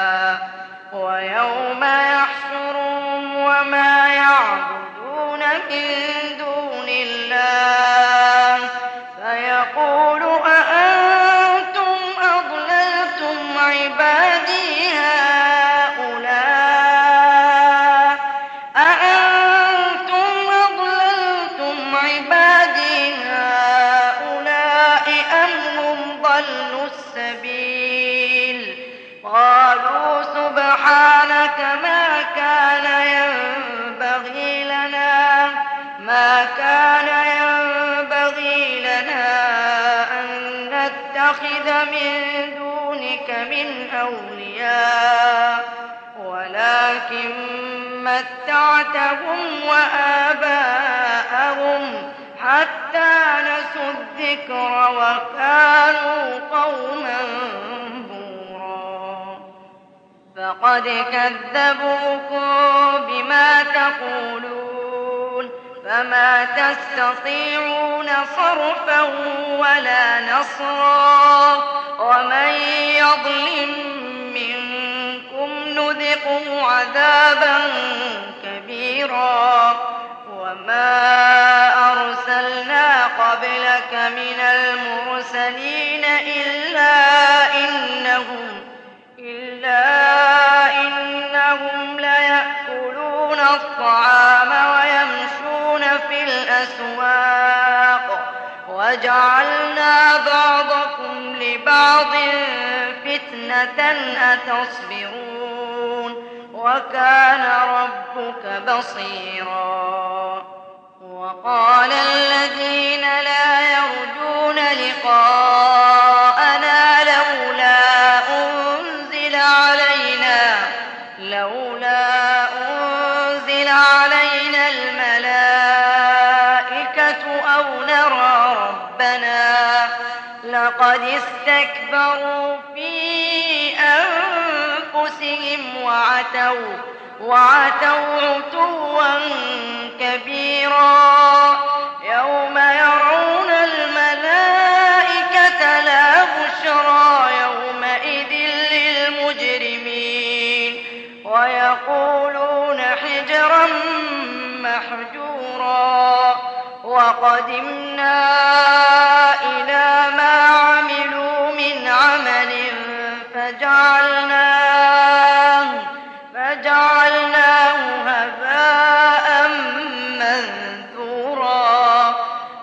وما يعبدون من دون متعتهم وآباءهم حتى نسوا الذكر وكانوا قوما بورا. فقد كذبوكم بما تقولون فما تستطيعون صرفا ولا نصرا. ومن يظلم منكم نذقه عذابا كبيرا وما أرسلنا قبلك من المرسلين إلا إنهم إلا إنهم ليأكلون الطعام ويمشون في الأسواق. وجعلنا بعضكم لبعض فتنة أتصبرون؟ وكان ربك بصيرا. وقال الذين لا يرجون لقاءنا لولا أنزل علينا لولا أنزل علينا الملائكة أو نرى ربنا. لقد استكبروا وعتوا وعتوا عتوا كبيرا. يوم يرون الملائكة لا بشرى يومئذ للمجرمين. ويقولون حجرا محجورا. وقدمنا فجعلناه هباء منثورا.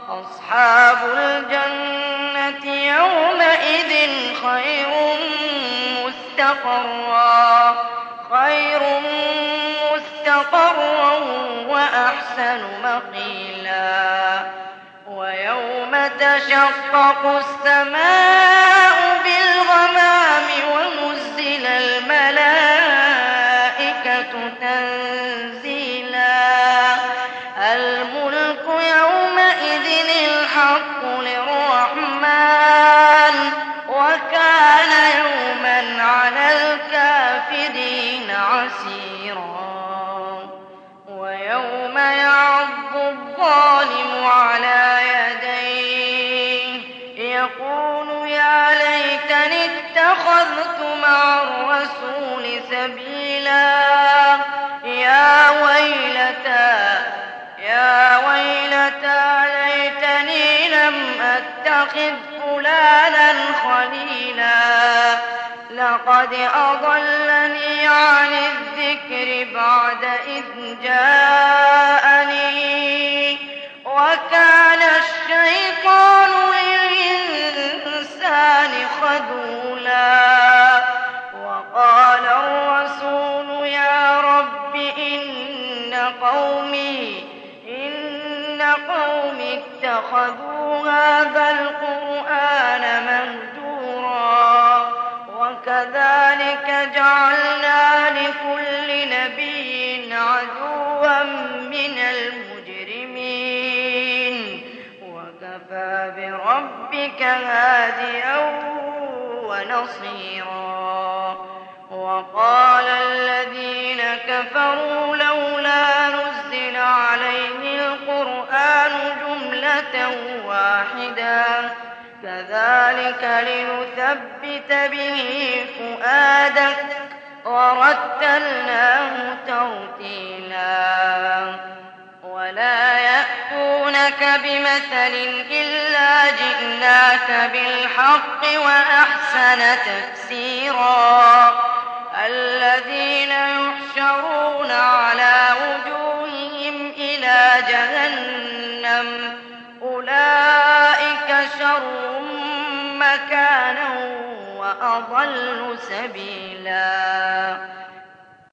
أصحاب الجنة يومئذ خير مستقرا. خير مستقرا وأحسن مقيلا. ويوم تشقق السماء أتخذ فلانا خليلا. لقد أضلني عن الذكر بعد إذ جاءني. وكان الشيطان للإنسان خذولا. وقال الرسول يا رب إن قومي إن قومي اتخذوا هذا القرآن مهجورا. وكذلك جعلنا لكل نبي عدوا من المجرمين. وكفى بربك هاديا ونصيرا. وقال الذين كفروا لولا نزل عليه القرآن جملة واحدة. كذلك لنثبت به فؤادك. ورتلناه ترتيلا. ولا يأتونك بمثل إلا جئناك بالحق وأحسن تفسيرا. الذين وأضل سبيلا.